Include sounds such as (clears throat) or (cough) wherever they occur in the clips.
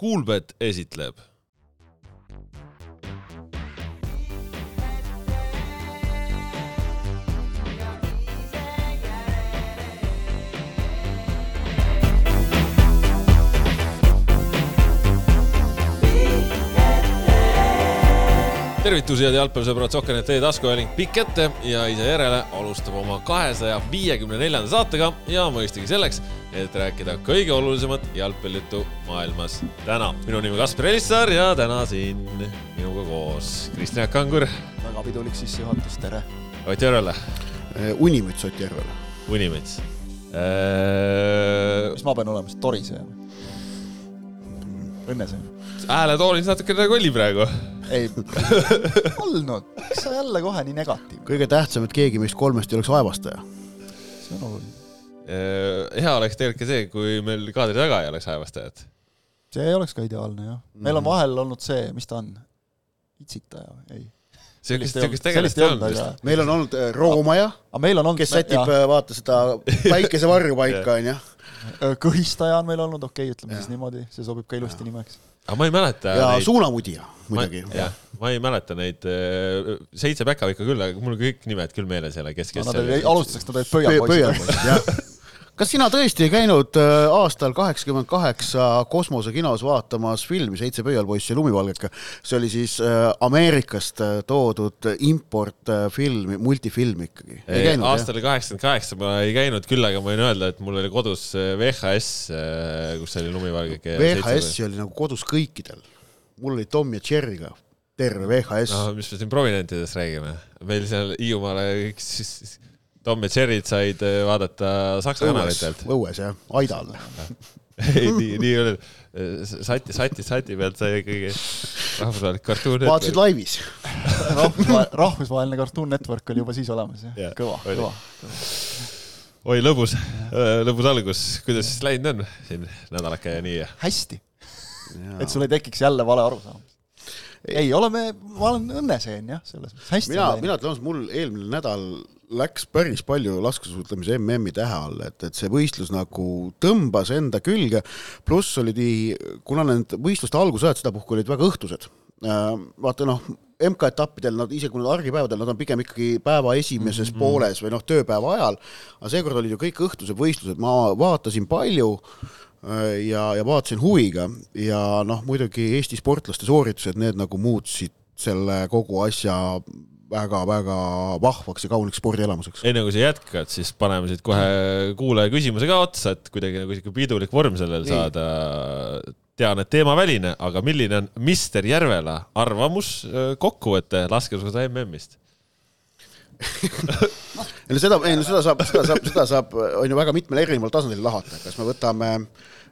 Kuulbet esitleb tervitus, head jalgpallisõbrad, Sokkernet teie taskuhääling pikk ette ja ise järele alustab oma kahesaja viiekümne neljanda saatega ja mõistagi selleks, et rääkida kõige olulisemat jalgpallijuttu maailmas täna. minu nimi Kaspar Elissaar ja täna siin minuga koos Kristjan Jaak Kangur. väga pidulik sissejuhatus, tere. Ott Järvele. Unimüts Ott Järvele. Unimüts eee.... mis ma pean olema, siis toriseja? õnneseja? Hääletoonis natukene kolli praegu ei olnud, miks sa jälle kohe nii negatiivne? kõige tähtsam, et keegi meist kolmest ei oleks aevastaja. see on oluline. hea oleks tegelikult ka see, kui meil kaadri taga ei oleks aevastajat. see oleks ka ideaalne jah. meil on mhm. vahel olnud see, mis ta on, itsitaja, ei sellist, sellist tegelast ei olnud vist. meil on olnud äh, Roomaja, kes sätib äh, vaata seda päikesevarju paika, (laughs) onju. kõhistaja on meil olnud, okei okay,, ütleme ja. siis niimoodi, see sobib ka ilusti nimeks aga ma ei mäleta. ja neid... suunamudija muidugi. jah, ma ei mäleta neid äh, seitse päkavikku küll, aga mul kõik nimed küll meeles ei ole, kes, kes alustuseks nad olid pöialpoisid (laughs) kas sina tõesti ei käinud äh, aastal kaheksakümmend kaheksa kosmosekinos vaatamas filmi Seitse pöialpoissi ja lumivalgeka? see oli siis äh, Ameerikast äh, toodud importfilm, multifilm ikkagi. aastal kaheksakümmend kaheksa ma ei käinud küll, aga ma võin öelda, et mul oli kodus VHS, kus oli lumivalgeke. VHS-i oli nagu kodus kõikidel. mul oli Tom ja Jerry'ga terve VHS no,. mis me siin prominentidest räägime? meil seal Hiiumaale kõik siis Tom ja Jerry'd said äh, vaadata Saksa kanalitelt. õues jah, aidal (laughs) ei, nii, nii oli. sati, sati, sati pealt sai ikkagi rahvusvaheline kartuun. vaatasid laivis (laughs) rahvusvaheline Cartoon Network oli juba siis olemas jah ja,, kõva, kõva. oi, lõbus, äh, lõbus algus, kuidas siis läinud on siin nädalake ja nii? hästi. et sul ei tekiks jälle vale arusaam ei, oleme, ma olen õnneseen jah, selles mõttes hästi. mina, mina ütlen ausalt, mul eelmine nädal läks päris palju laskesuusatamise MM-i tähe all, et, et see võistlus nagu tõmbas enda külge, pluss oli nii, kuna need võistluste algusajad sedapuhku olid väga õhtused, äh, vaata noh, MK-etappidel nad isegi kui nad argipäevadel, nad on pigem ikkagi päeva esimeses mm -hmm. pooles või noh, tööpäeva ajal, aga seekord olid ju kõik õhtused võistlused, ma vaatasin palju äh, ja, ja vaatasin huviga. Ja noh, muidugi Eesti sportlaste sooritused, need nagu muutsid selle kogu asja väga-väga vahvaks ja kauniks spordielamuseks. enne kui sa jätkad, siis paneme siit kohe kuulaja küsimuse ka otsa, et kuidagi nagu sihuke pidulik vorm sellel Nii. saada. tean, et teemaväline, aga milline on Mister Järvela arvamus, kokkuvõte laskesuusata MM-ist? ei (laughs) no seda, ei no seda saab, seda saab, seda saab, on ju väga mitmel erineval tasandil lahata, kas me võtame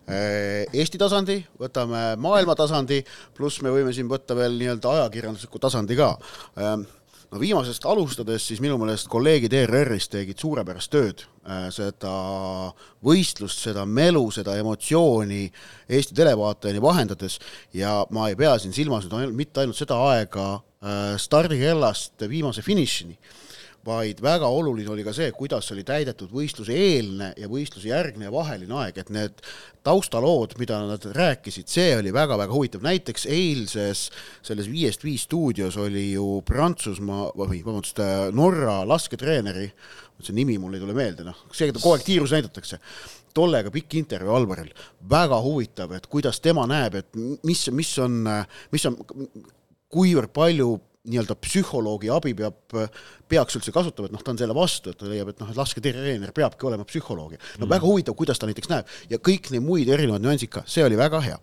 Eesti tasandi, võtame maailma tasandi, pluss me võime siin võtta veel nii-öelda ajakirjandusliku tasandi ka no viimasest alustades siis minu meelest kolleegid ERR-ist tegid suurepärast tööd äh, seda võistlust, seda melu, seda emotsiooni Eesti televaatajani vahendades. Ja ma ei pea siin silmas nüüd ainult, mitte ainult seda aega äh, stardikellast viimase finišini vaid väga oluline oli ka see, kuidas oli täidetud võistluse eelne ja võistluse järgne ja vaheline aeg, et need taustalood, mida nad rääkisid, see oli väga-väga huvitav, näiteks eilses selles Viiest viis stuudios oli ju Prantsusmaa või vabandust, Norra lasketreeneri, see nimi mul ei tule meelde, noh, see kogu aeg tiirus näidatakse tollega pikk intervjuu Alvaril, väga huvitav, et kuidas tema näeb, et mis, mis on, mis on, kuivõrd palju nii-öelda psühholoogi abi peab, peaks üldse kasutama, et noh, ta on selle vastu, et ta leiab, et noh, et lasketreener peabki olema psühholoog. no mm. väga huvitav, kuidas ta näiteks näeb ja kõik need muid erinevad nüansid ka, see oli väga hea.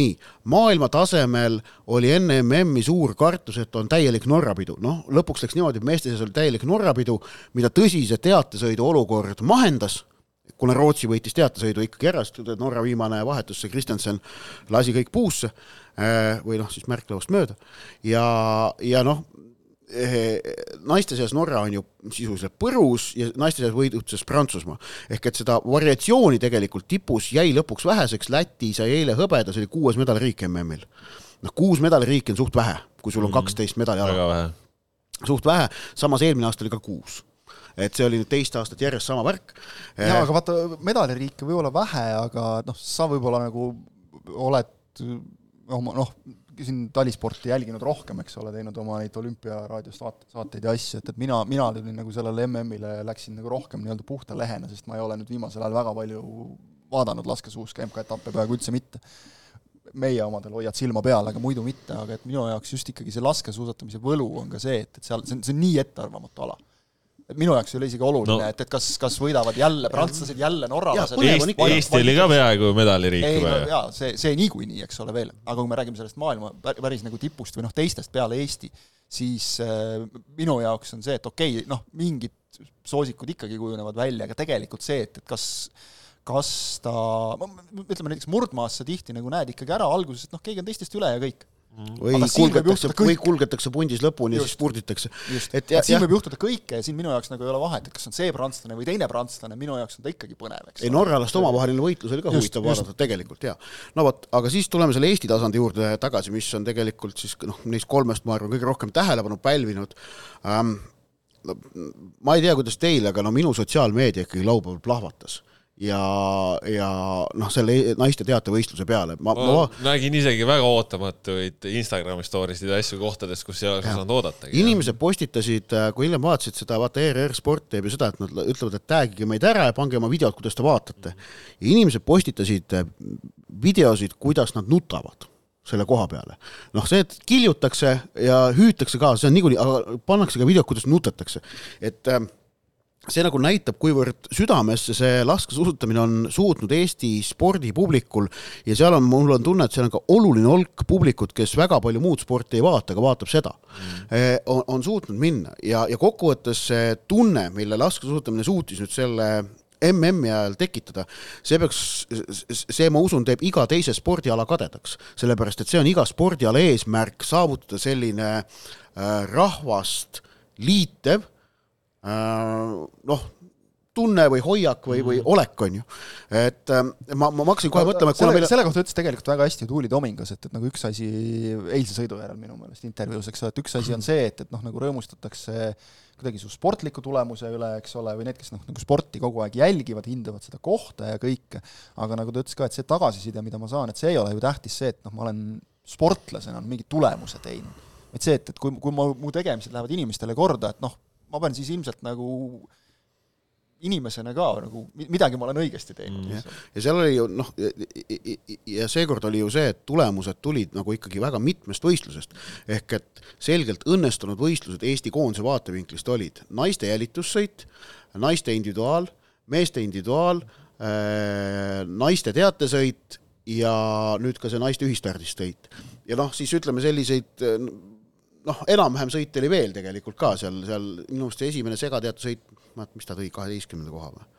nii, maailma tasemel oli enne MM-i suur kartus, et on täielik Norrapidu, noh, lõpuks läks niimoodi, et meeste seas oli täielik Norrapidu, mida tõsise teatesõidu olukord mahendas kuna Rootsi võitis teatesõidu ikkagi ära, sest Norra viimane vahetus, see Kristjanson lasi kõik puusse Äh, või noh, siis märklauast mööda ja, ja noh, eh, naiste seas Norra on ju sisuliselt põrus ja naiste seas võidutses Prantsusmaa. ehk et seda variatsiooni tegelikult tipus jäi lõpuks väheseks, Läti sai eile hõbeda, see oli kuues medaliriik MM-il. noh, kuus medaliriiki on suht vähe, kui sul on mhm. kaksteist medali ala. suht vähe, samas eelmine aasta oli ka kuus et see oli nüüd teist aastat järjest sama värk. jaa, aga vaata, medaliriike võib olla vähe, aga noh, sa võib-olla nagu oled oma noh, siin talisporti jälginud rohkem, eks ole, teinud oma neid olümpiaraadios saate, saateid ja asju, et, et mina, mina tulin nagu sellele MM-ile, läksin nagu rohkem nii-öelda puhta lehena, sest ma ei ole nüüd viimasel ajal väga palju vaadanud laskesuuska MK-etappe peaaegu üldse mitte. meie omadel hoiad silma peal, aga muidu mitte, aga et minu jaoks just ikkagi see laskesuusatamise võlu on ka see, et, et seal, see on, see on nii ettearvamatu ala minu jaoks ei ole isegi oluline no., et, et kas, kas võidavad jälle prantslased, jälle norralased. Eesti, Eesti oli ka peaaegu medaliriik juba no, jaa, see, see niikuinii, eks ole veel, aga kui me räägime sellest maailma päris nagu tipust või noh, teistest peale Eesti, siis äh, minu jaoks on see, et okei okay,, noh, mingid soosikud ikkagi kujunevad välja, aga tegelikult see, et, et kas kas ta, ütleme näiteks murdmaas sa tihti nagu näed ikkagi ära alguses, et noh, keegi on teistest üle ja kõik. Või kulgetakse, või kulgetakse pundis lõpuni just, ja siis spurditakse. et, et siin ja. võib juhtuda kõike ja siin minu jaoks nagu ei ole vahet, et kas on see prantslane või teine prantslane, minu jaoks on ta ikkagi põnev, eks. ei, norralaste omavaheline võitlus oli ka huvitav vaadata tegelikult jaa. no vot, aga siis tuleme selle Eesti tasandi juurde tagasi, mis on tegelikult siis noh, neist kolmest ma arvan, kõige rohkem tähelepanu pälvinud ähm,. no ma ei tea, kuidas teil, aga no minu sotsiaalmeedia ikkagi laupäeval plahvatas ja, ja noh, selle naiste teatevõistluse peale ma, ma, ma nägin isegi väga ootamatuid Instagrami story sid ja asju kohtadest, kus ei oleks osanud oodata. inimesed postitasid, äh, kui hiljem vaatasid seda, vaata ERR Sport teeb ju seda, et nad ütlevad, et tag'ige meid ära ja pange oma videod, kuidas te vaatate. inimesed postitasid äh, videosid, kuidas nad nutavad selle koha peale. noh, see, et kiljutakse ja hüütakse ka, see on niikuinii, aga pannakse ka videod, kuidas nutetakse. et äh, see nagu näitab, kuivõrd südamesse see laskesuusatamine on suutnud Eesti spordipublikul ja seal on, mul on tunne, et seal on ka oluline hulk publikut, kes väga palju muud sporti ei vaata, aga vaatab seda mm., on, on suutnud minna ja, ja kokkuvõttes see tunne, mille laskesuusatamine suutis nüüd selle MM-i ajal tekitada, see peaks, see, ma usun, teeb iga teise spordiala kadedaks, sellepärast et see on iga spordiala eesmärk saavutada selline äh, rahvast liitev noh, tunne või hoiak või, või mhm. olek, on ju. et äh, ma, ma hakkasin kohe mõtlema, et selle, meil... selle kohta ütles tegelikult väga hästi Tuuli Tomingas, et, et nagu üks asi eilse sõidu järel minu meelest intervjuus, eks ole, et üks asi on see, et, et noh, nagu rõõmustatakse kuidagi su sportliku tulemuse üle, eks ole, või need, kes noh, nagu sporti kogu aeg jälgivad, hindavad seda kohta ja kõike, aga nagu ta ütles ka, et see tagasiside, mida ma saan, et see ei ole ju tähtis see, et noh, ma olen sportlasena mingi tulemuse teinud. et see, et, et kui, kui ma, mu tegemised lähevad inimestele korda, et noh, ma pean siis ilmselt nagu inimesena ka nagu midagi ma olen õigesti teinud mm.. ja seal oli ju noh, ja seekord oli ju see, et tulemused tulid nagu ikkagi väga mitmest võistlusest. ehk et selgelt õnnestunud võistlused Eesti koondise vaatevinklist olid naiste jälitussõit, naiste individuaal, meeste individuaal äh,, naiste teatesõit ja nüüd ka see naiste ühistardissõit. ja noh, siis ütleme selliseid noh, enam-vähem sõite oli veel tegelikult ka seal, seal minu arust see esimene segateatusõit, mis ta tõi, kaheteistkümnenda koha või?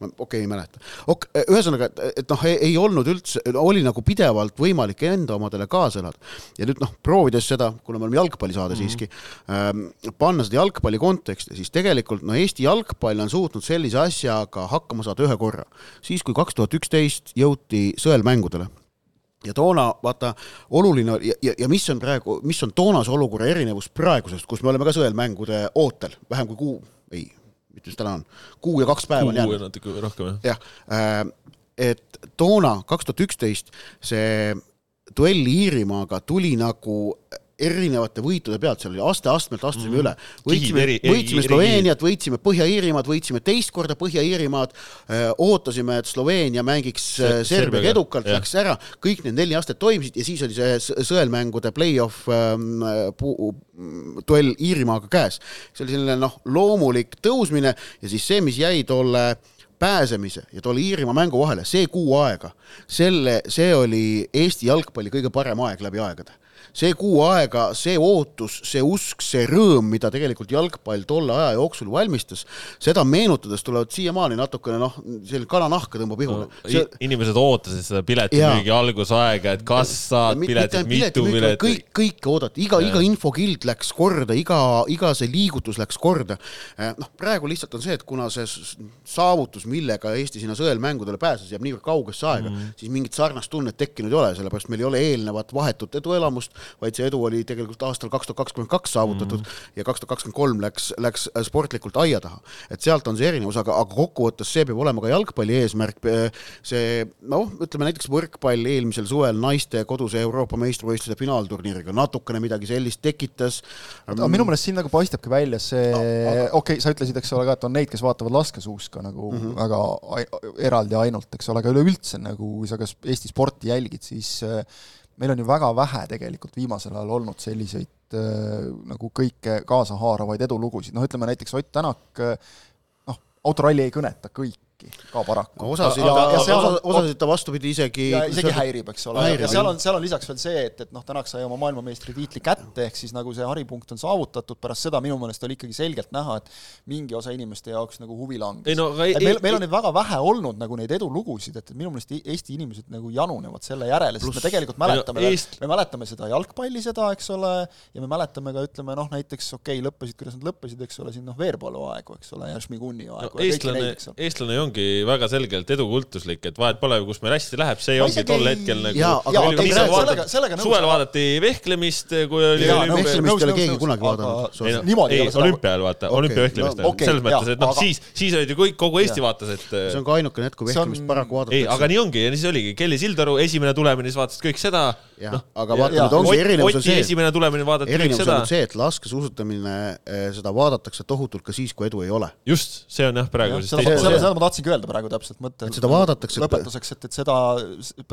ma okei okay,, ei mäleta. Ok, ühesõnaga, et, et noh, ei olnud üldse, oli nagu pidevalt võimalik enda omadele kaasa elada. ja nüüd noh, proovides seda, kuna me oleme jalgpallisaade mm -hmm. siiski ähm,, panna seda jalgpalli konteksti, siis tegelikult no Eesti jalgpall on suutnud sellise asjaga hakkama saada ühe korra. siis, kui kaks tuhat üksteist jõuti sõelmängudele ja toona vaata, oluline ja, ja, ja mis on praegu, mis on toonase olukorra erinevus praegusest, kus me oleme ka sõelmängude ootel, vähem kui kuu, ei, mis täna on, kuu ja kaks päeva on jäänud. kuu ja natuke rohkem, jah. jah äh,, et toona, kaks tuhat üksteist, see duell Iirimaaga tuli nagu erinevate võitude pealt, seal oli aste-astmelt astusime mm. üle. võitsime, võitsime Sloveeniat, võitsime Põhja-Iirimaad, võitsime teist korda Põhja-Iirimaad, ootasime, et Sloveenia mängiks Serbiaga edukalt, läks ära, kõik need neli astet toimisid ja siis oli see sõelmängude play-off ähm, duell Iirimaaga käes. see oli selline noh, loomulik tõusmine ja siis see, mis jäi tolle pääsemise ja tolle Iirimaa mängu vahele, see kuu aega, selle, see oli Eesti jalgpalli kõige parem aeg läbi aegade see kuu aega, see ootus, see usk, see rõõm, mida tegelikult jalgpall tolle aja jooksul valmistas, seda meenutades tulevad siiamaani natukene noh, selline kananahka tõmbab ihule no, see.... inimesed ootasid seda piletimüügi algusaega, et kas saad piletit, mitu piletit. kõik, kõike oodati, iga, iga infokild läks korda, iga, iga see liigutus läks korda. Eh, noh, praegu lihtsalt on see, et kuna see saavutus, millega Eesti sinna sõelmängudele pääses, jääb niivõrd kaugesse aega mm, -hmm. siis mingit sarnast tunnet tekkinud ei ole, sellepärast meil ei ole eelnevat vahetut eduelamust, vaid see edu oli tegelikult aastal kaks tuhat kakskümmend kaks saavutatud mm -hmm. ja kaks tuhat kakskümmend kolm läks, läks sportlikult aia taha. et sealt on see erinevus, aga, aga kokkuvõttes see peab olema ka jalgpalli eesmärk, see noh, ütleme näiteks võrkpall eelmisel suvel naiste koduse Euroopa meistrivõistluste finaalturniiriga natukene midagi sellist tekitas. aga minu meelest siin nagu paistabki välja see, okei okay,, sa ütlesid, eks ole ka, et on neid, kes vaatavad laskesuuska nagu mm -hmm. väga eraldi ainult, eks ole, aga üleüldse nagu, kui sa kas Eesti sporti jälgid, siis äh, meil on ju väga vähe tegelikult viimasel ajal olnud selliseid äh, nagu kõike kaasahaaravaid edulugusid, noh ütleme näiteks Ott Tänak, äh, noh, autoralli ei kõneta kõik, kõiki ka paraku. osasid, osa, osasid ta vastupidi isegi ja isegi häirib, eks ole, ja seal on, seal on lisaks veel see, et, et noh, Tänak sai oma maailmameistritiitli kätte, ehk siis nagu see haripunkt on saavutatud, pärast seda minu meelest oli ikkagi selgelt näha, et mingi osa inimeste jaoks nagu huvi langes. No, ei, meil, meil on neid väga vähe olnud nagu neid edulugusid, et, et minu meelest Eesti inimesed nagu janunevad selle järele, sest me tegelikult mäletame no, Eest... me mäletame seda jalgpalli seda, eks ole, ja me mäletame ka ütleme noh, näiteks okei okay,, lõppesid, kuidas nad lõppesid, eks ole, siin noh, Veerpalu aegu, eks ole, ja Šmiguni aegu no,. eestlane, eestlane ei ongi väga selgelt edukultuslik, et vahet pole, kus meil hästi läheb, see ongi tol hetkel nagu nõus. suvel vaadati vehklemist, kui oli vehklemist ei ole keegi kunagi vaadanud. ei, olümpia ajal vaata, olümpiavehklemist, selles mõttes, et noh, siis, siis olid ju kõik, kogu Eesti vaatas, et see on ka ainukene hetk, kui vehklemist paraku vaadatakse. ei, aga nii ongi ja siis oligi, Kelly Sildaru esimene tulemine, siis vaatasid kõik seda. Noh, aga vaata nüüd ongi erinevus on see, esimene tulemine vaadati kõik seda. erinevus on see, et laskesuusatamine, eh, seda vaadatakse tohutult ka siis, kui edu ei ole. just, see on jah, praegu siis teine. seda ma tahtsingi öelda praegu täpselt, mõte et seda vaadatakse lõpetuseks, et, et seda,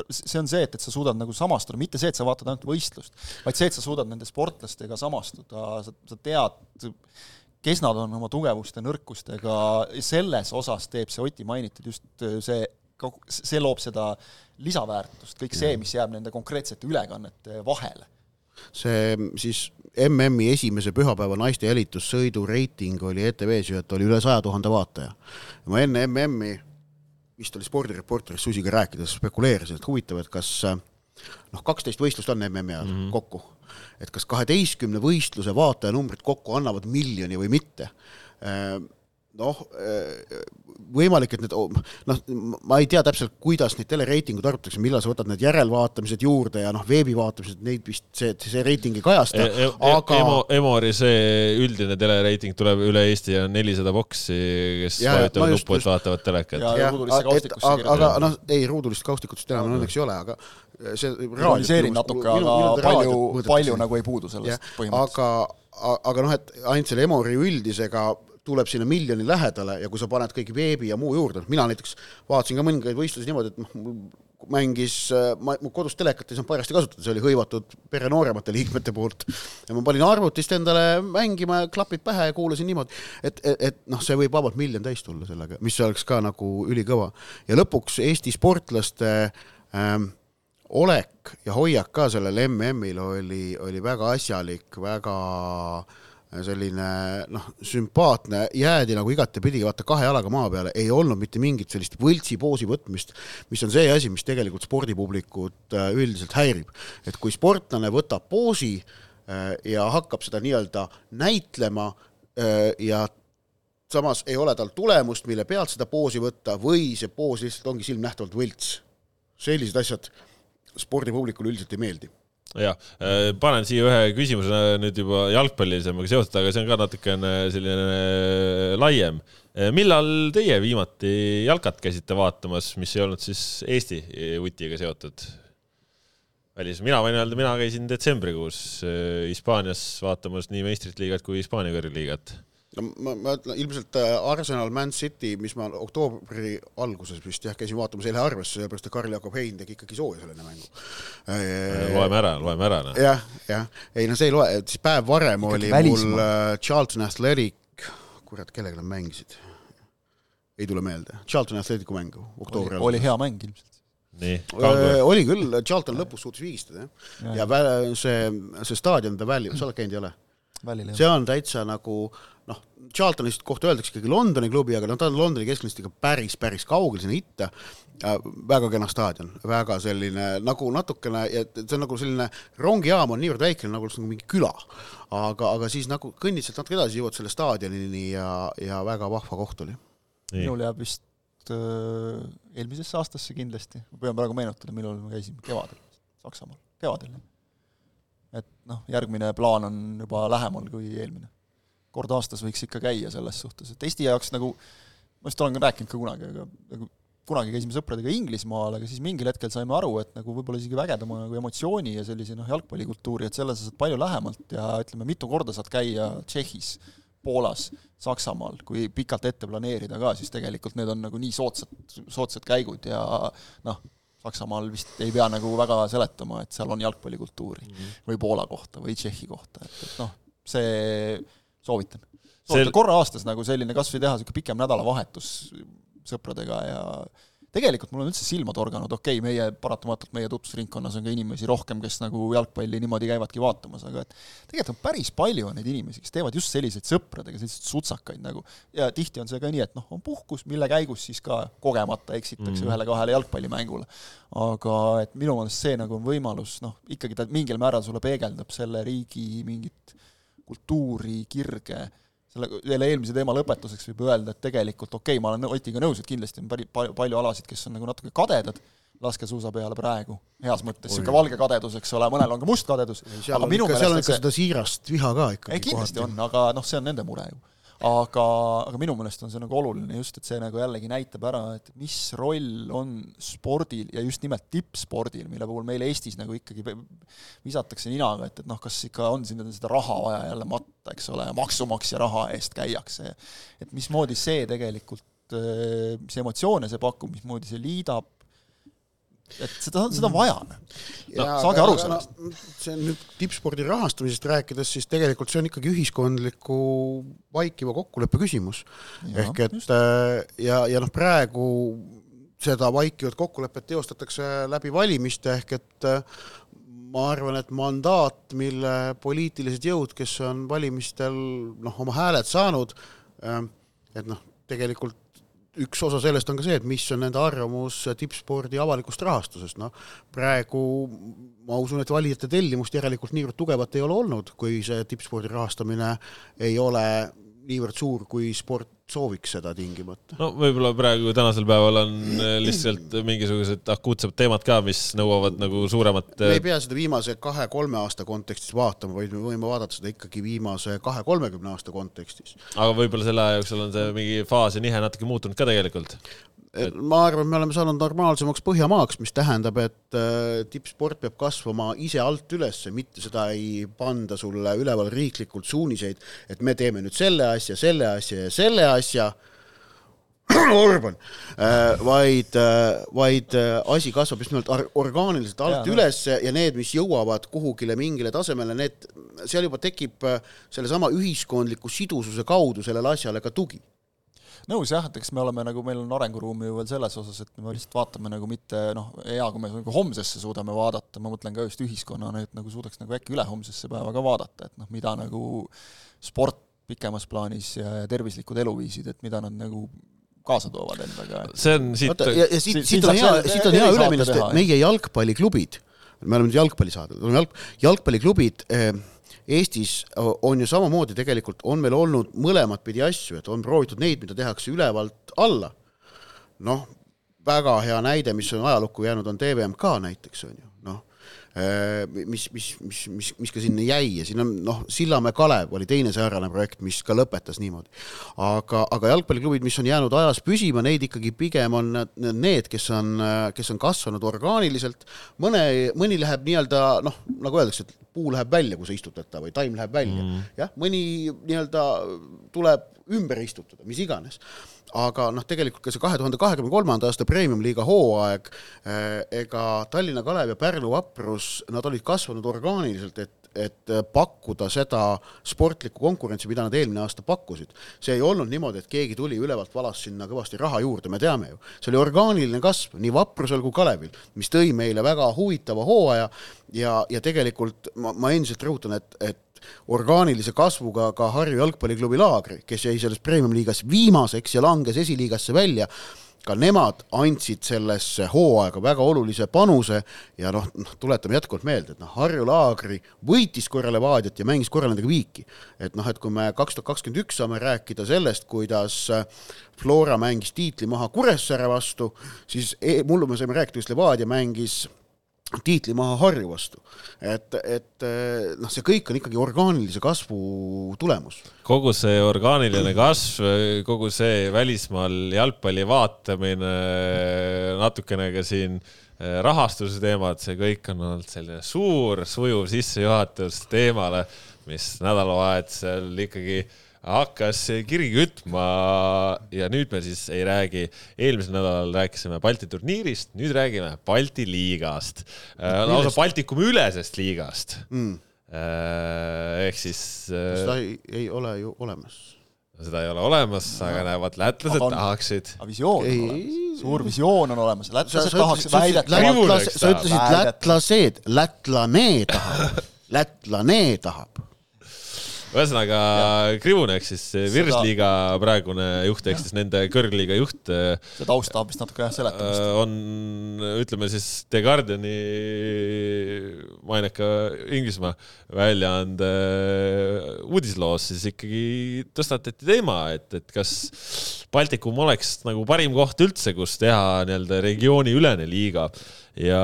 see on see, et, et sa suudad nagu samastuda, mitte see, et sa vaatad ainult võistlust, vaid see, et sa suudad nende sportlastega samastuda, sa, sa tead, kes nad on oma tugevuste, nõrkustega, selles osas teeb see Oti mainitud just see, see loob seda lisaväärtust, kõik see, mis jääb nende konkreetsete ülekannete vahele see siis MM-i esimese pühapäeva naiste jälitussõidu reiting oli ETV-s ju, et oli üle saja tuhande vaataja. ma enne MM-i vist oli spordireporteris Susiga rääkides, spekuleerisin, et huvitav, et kas noh, kaksteist võistlust on MM-i ajal mm -hmm. kokku, et kas kaheteistkümne võistluse vaatajanumbrid kokku annavad miljoni või mitte noh, võimalik, et need, noh, ma ei tea täpselt, kuidas neid telereitinguid arvutatakse, millal sa võtad need järelvaatamised juurde ja noh, veebivaatamised, neid vist see, see reiting ei kajasta e, e, aga Emo, Emori see üldine telereiting tuleb üle Eesti ja nelisada boksi, kes vajutavad nuppu, et vaatavad telekat. aga, aga noh, ei, ruudulist kaustikutust enam õnneks ei ole, aga see ironiseerin natuke, aga palju, palju nagu ei puudu sellest põhimõtteliselt. aga, aga noh, et ainult selle Emori üldisega tuleb sinna miljoni lähedale ja kui sa paned kõik veebi ja muu juurde, mina näiteks vaatasin ka mõningaid võistlusi niimoodi, et noh, mängis, ma, mu kodus telekat ei saanud parajasti kasutada, see oli hõivatud pere nooremate liikmete poolt. ja ma panin arvutist endale mängima, klapid pähe ja kuulasin niimoodi, et, et, et noh, see võib vabalt miljon täis tulla sellega, mis oleks ka nagu ülikõva. ja lõpuks Eesti sportlaste ähm, olek ja hoiak ka sellel MM-il oli, oli väga asjalik, väga äh, selline noh, sümpaatne, jäädi nagu igatepidi vaata kahe jalaga maa peale, ei olnud mitte mingit sellist võltsi poosi võtmist, mis on see asi, mis tegelikult spordipublikut äh, üldiselt häirib. et kui sportlane võtab poosi äh, ja hakkab seda nii-öelda näitlema äh, ja samas ei ole tal tulemust, mille pealt seda poosi võtta või see poos lihtsalt ongi silmnähtavalt võlts. sellised asjad spordipublikule üldiselt ei meeldi jah, äh, panen siia ühe küsimuse nüüd juba jalgpallilisemaga seotud, aga see on ka natukene selline äh, laiem. Äh, millal teie viimati jalkat käisite vaatamas, mis ei olnud siis Eesti vutiga seotud? välis, mina võin öelda, mina käisin detsembrikuus Hispaanias vaatamas nii meistrite liigat kui Hispaania kõrgliigat no ma, ma ütlen ilmselt äh, Arsenal, Man City, mis ma oktoobri alguses vist jah, käisin vaatamas eile arvesse, sellepärast et Karl-Jakob Hein tegi ikkagi sooja selle mängu. Äh, loeme ära, loeme ära. noh. jah, jah, ei no see ei loe, siis päev varem oli välismaa. mul äh, Charlton Athletic, kurat, kellega nad mängisid? ei tule meelde, Charlton Athleticu mängu oktoobri alguses. oli hea mäng ilmselt nii, oli küll, Charlton lõpus suutis vigistada jah, ja, ja see, see staadion, The Valley, sa oled käinud, ei ole? see on täitsa nagu noh, Charltonist kohta öeldakse ikkagi Londoni klubi, aga noh, ta on Londoni kesklinnast ikka päris, päris kaugel sinna itta väga kena staadion, väga selline nagu natukene, see on nagu selline rongijaam on niivõrd väike nagu, nagu mingi küla. aga, aga siis nagu kõnnid sealt natuke edasi, jõuad selle staadionini ja, ja väga vahva koht oli. minul jääb vist äh, eelmisesse aastasse kindlasti, ma püüan praegu meenutada, millal me käisime, kevadel, Saksamaal, kevadel. et noh, järgmine plaan on juba lähemal kui eelmine. Kord aastas võiks ikka käia selles suhtes, et Eesti jaoks nagu, ma vist olen ka rääkinud ka kunagi, aga nagu kunagi käisime sõpradega Inglismaal, aga siis mingil hetkel saime aru, et nagu võib-olla isegi vägedama nagu emotsiooni ja sellise noh, jalgpallikultuuri, et selles saad palju lähemalt ja ütleme, mitu korda saad käia Tšehhis, Poolas, Saksamaal, kui pikalt ette planeerida ka, siis tegelikult need on nagu nii soodsad, soodsad käigud ja noh, Saksamaal vist ei pea nagu väga seletama, et seal on jalgpallikultuuri mm -hmm. või Poola kohta või Tšehhi kohta, et, et noh, see soovitan. soovitan Sel... korra aastas nagu selline kas või teha niisugune pikem nädalavahetus sõpradega ja tegelikult mul on üldse silma torganud, okei okay,, meie paratamatult, meie tutvusringkonnas on ka inimesi rohkem, kes nagu jalgpalli niimoodi käivadki vaatamas, aga et tegelikult on päris palju on neid inimesi, kes teevad just selliseid sõpradega, selliseid sutsakaid nagu, ja tihti on see ka nii, et noh, on puhkus, mille käigus siis ka kogemata eksitakse mm. ühele-kahele jalgpallimängule. aga et minu meelest see nagu on võimalus, noh, ikkagi ta mingil määral sulle peegeldab selle riigi mingit kultuuri, kirge selle, selle eelmise teema lõpetuseks võib öelda, et tegelikult okei okay,, ma olen Otiga nõus, et kindlasti on päris palju, palju alasid, kes on nagu natuke kadedad laskesuusa peale praegu, heas mõttes, niisugune valge kadedus, eks ole, mõnel on ka must kadedus, aga minu meelest seal on ikka seda siirast viha ka ikkagi. ei, kindlasti kohati. on, aga noh, see on nende mure ju aga, aga minu meelest on see nagu oluline just, et see nagu jällegi näitab ära, et mis roll on spordil ja just nimelt tippspordil, mille puhul meil Eestis nagu ikkagi visatakse ninaga, et, et noh, kas ikka on siin seda raha vaja jälle matta, eks ole, maksumaksja raha eest käiakse. et mismoodi see tegelikult, mis emotsioone see pakub, mismoodi see liidab, et seda, seda on vaja. no saage aru sellest no,. see on nüüd tippspordi rahastamisest rääkides, siis tegelikult see on ikkagi ühiskondliku vaikiva kokkuleppe küsimus. ehk et just. Äh, ja, ja noh, praegu seda vaikivat kokkulepet teostatakse läbi valimiste, ehk et äh, ma arvan, et mandaat, mille poliitilised jõud, kes on valimistel noh, oma hääled saanud, äh, et noh, tegelikult üks osa sellest on ka see, et mis on nende arvamus tippspordi avalikust rahastusest, noh. Praegu ma usun, et valijate tellimust järelikult niivõrd tugevat ei ole olnud, kui see tippspordi rahastamine ei ole niivõrd suur, kui sport sooviks seda tingimata. no võib-olla praegu tänasel päeval on äh, lihtsalt mingisugused akuutsed teemad ka, mis nõuavad nagu suuremat. me ei äh, pea seda viimase kahe-kolme aasta kontekstis vaatama, vaid me võime vaadata seda ikkagi viimase kahe-kolmekümne aasta kontekstis. aga võib-olla selle aja jooksul on see mingi faas ja nihe natuke muutunud ka tegelikult? Et ma arvan, me oleme saanud normaalsemaks Põhjamaaks, mis tähendab, et äh, tippsport peab kasvama ise alt üles, mitte seda ei panda sulle üleval riiklikult suuniseid, et me teeme nüüd selle asja, selle asja ja selle asja. (clears throat) Orban, äh, vaid, äh, vaid asi kasvab just nimelt orgaaniliselt alt ja, üles ja need, mis jõuavad kuhugile mingile tasemele, need, seal juba tekib sellesama ühiskondliku sidususe kaudu sellele asjale ka tugi nõus jah, et eks me oleme nagu, meil on arenguruumi ju veel selles osas, et me lihtsalt vaatame nagu mitte noh, hea, kui me nagu homsesse suudame vaadata, ma mõtlen ka just ühiskonnana, et nagu suudaks nagu äkki ülehomsesse päeva ka vaadata, et noh, mida nagu sport pikemas plaanis ja, ja tervislikud eluviisid, et mida nad nagu kaasa toovad endaga. see on siit ja, ja siit, siit, siit on hea, siit on hea üle minna, sest meie jalgpalliklubid, me oleme nüüd jalgpallisaade, jalg, jalgpalliklubid eh, Eestis on ju samamoodi tegelikult, on meil olnud mõlemat pidi asju, et on proovitud neid, mida tehakse ülevalt alla. noh, väga hea näide, mis on ajalukku jäänud, on TVMK näiteks, on ju, mis, mis, mis, mis, mis ka sinna jäi ja siin on noh, Sillamäe Kalev oli teine säärane projekt, mis ka lõpetas niimoodi. aga, aga jalgpalliklubid, mis on jäänud ajas püsima, neid ikkagi pigem on need, kes on, kes on kasvanud orgaaniliselt, mõne, mõni läheb nii-öelda noh, nagu öeldakse, et puu läheb välja, kui sa istutad ta või taim läheb välja mm.. jah, mõni nii-öelda tuleb ümber istutada, mis iganes. Aga noh, tegelikult ka see kahe tuhande kahekümne kolmanda aasta premium-liiga hooaeg, eh, ega Tallinna Kalev ja Pärnu Vaprus, nad olid kasvanud orgaaniliselt, et et pakkuda seda sportlikku konkurentsi, mida nad eelmine aasta pakkusid. see ei olnud niimoodi, et keegi tuli ülevalt valas sinna kõvasti raha juurde, me teame ju. see oli orgaaniline kasv nii Vaprusel kui Kalevil, mis tõi meile väga huvitava hooaja ja, ja tegelikult ma, ma endiselt rõhutan, et, et orgaanilise kasvuga ka Harju jalgpalliklubi Laagri, kes jäi selles premium-liigas viimaseks ja langes esiliigasse välja ka nemad andsid sellesse hooaega väga olulise panuse ja noh, noh, tuletame jätkuvalt meelde, et noh, Harju Laagri võitis korra Levadiat ja mängis korra nendega viiki. et noh, et kui me kaks tuhat kakskümmend üks saame rääkida sellest, kuidas Flora mängis tiitli maha Kuressaare vastu, siis e mullu me saime rääkida, kuidas Levadia mängis tiitli maha Harju vastu. et, et noh, see kõik on ikkagi orgaanilise kasvu tulemus. kogu see orgaaniline kasv, kogu see välismaal jalgpalli vaatamine, natukene ka siin eh, rahastuse teemad, see kõik on olnud selline suur sujuv sissejuhatus teemale, mis nädalavahetusel ikkagi äh, hakkas kiri kütma ja nüüd me siis ei räägi, eelmisel nädalal rääkisime Balti turniirist, nüüd räägime Balti liigast, äh, lausa Baltikumi ülesest liigast. Mm.. ehk siis. Äh, seda ei, ei ole ju olemas? seda ei ole olemas, aga näevad, lätlased on, tahaksid. aga visioon ei, on olemas, suur visioon on olemas, lätlased tahaks väidetavalt. sa ütlesid lätlased, lätlane tahab, (laughs) lätlane tahab ühesõnaga Krivune ehk siis Virsliiga praegune juht ehk siis nende kõrgliiga juht. Äh, see taust tahab vist natuke jah seletamist. Äh, on, ütleme siis The Guardiani maineka Inglismaa väljaande uudisloos siis ikkagi tõstatati teema, et, et kas Baltikum oleks nagu parim koht üldse, kus teha nii-öelda regiooniülene liiga ja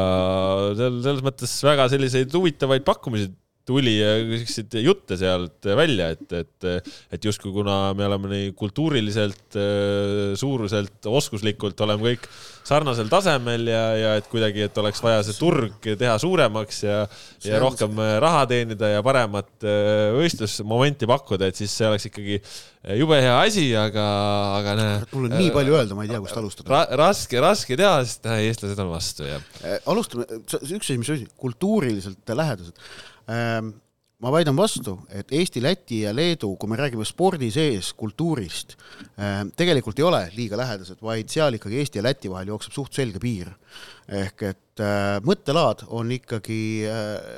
seal selles mõttes väga selliseid huvitavaid pakkumisi tuli siukseid jutte sealt välja, et, et, et justkui kuna me oleme nii kultuuriliselt, suuruselt, oskuslikult oleme kõik sarnasel tasemel ja, ja et kuidagi, et oleks vaja see turg teha suuremaks ja, ja rohkem raha teenida ja paremat äh, võistlusmomenti pakkuda, et siis see oleks ikkagi jube hea asi, aga, aga näe. mul on nii äh, palju öelda, ma ei tea, kust alustada ra. raske, raske teha, sest eestlased on vastu ja. Äh, alustame, üks asi, mis asi, kultuuriliselt lähedased ma väidan vastu, et Eesti, Läti ja Leedu, kui me räägime spordi sees kultuurist, ehm, tegelikult ei ole liiga lähedased, vaid seal ikkagi Eesti ja Läti vahel jookseb suht selge piir. ehk et äh, mõttelaad on ikkagi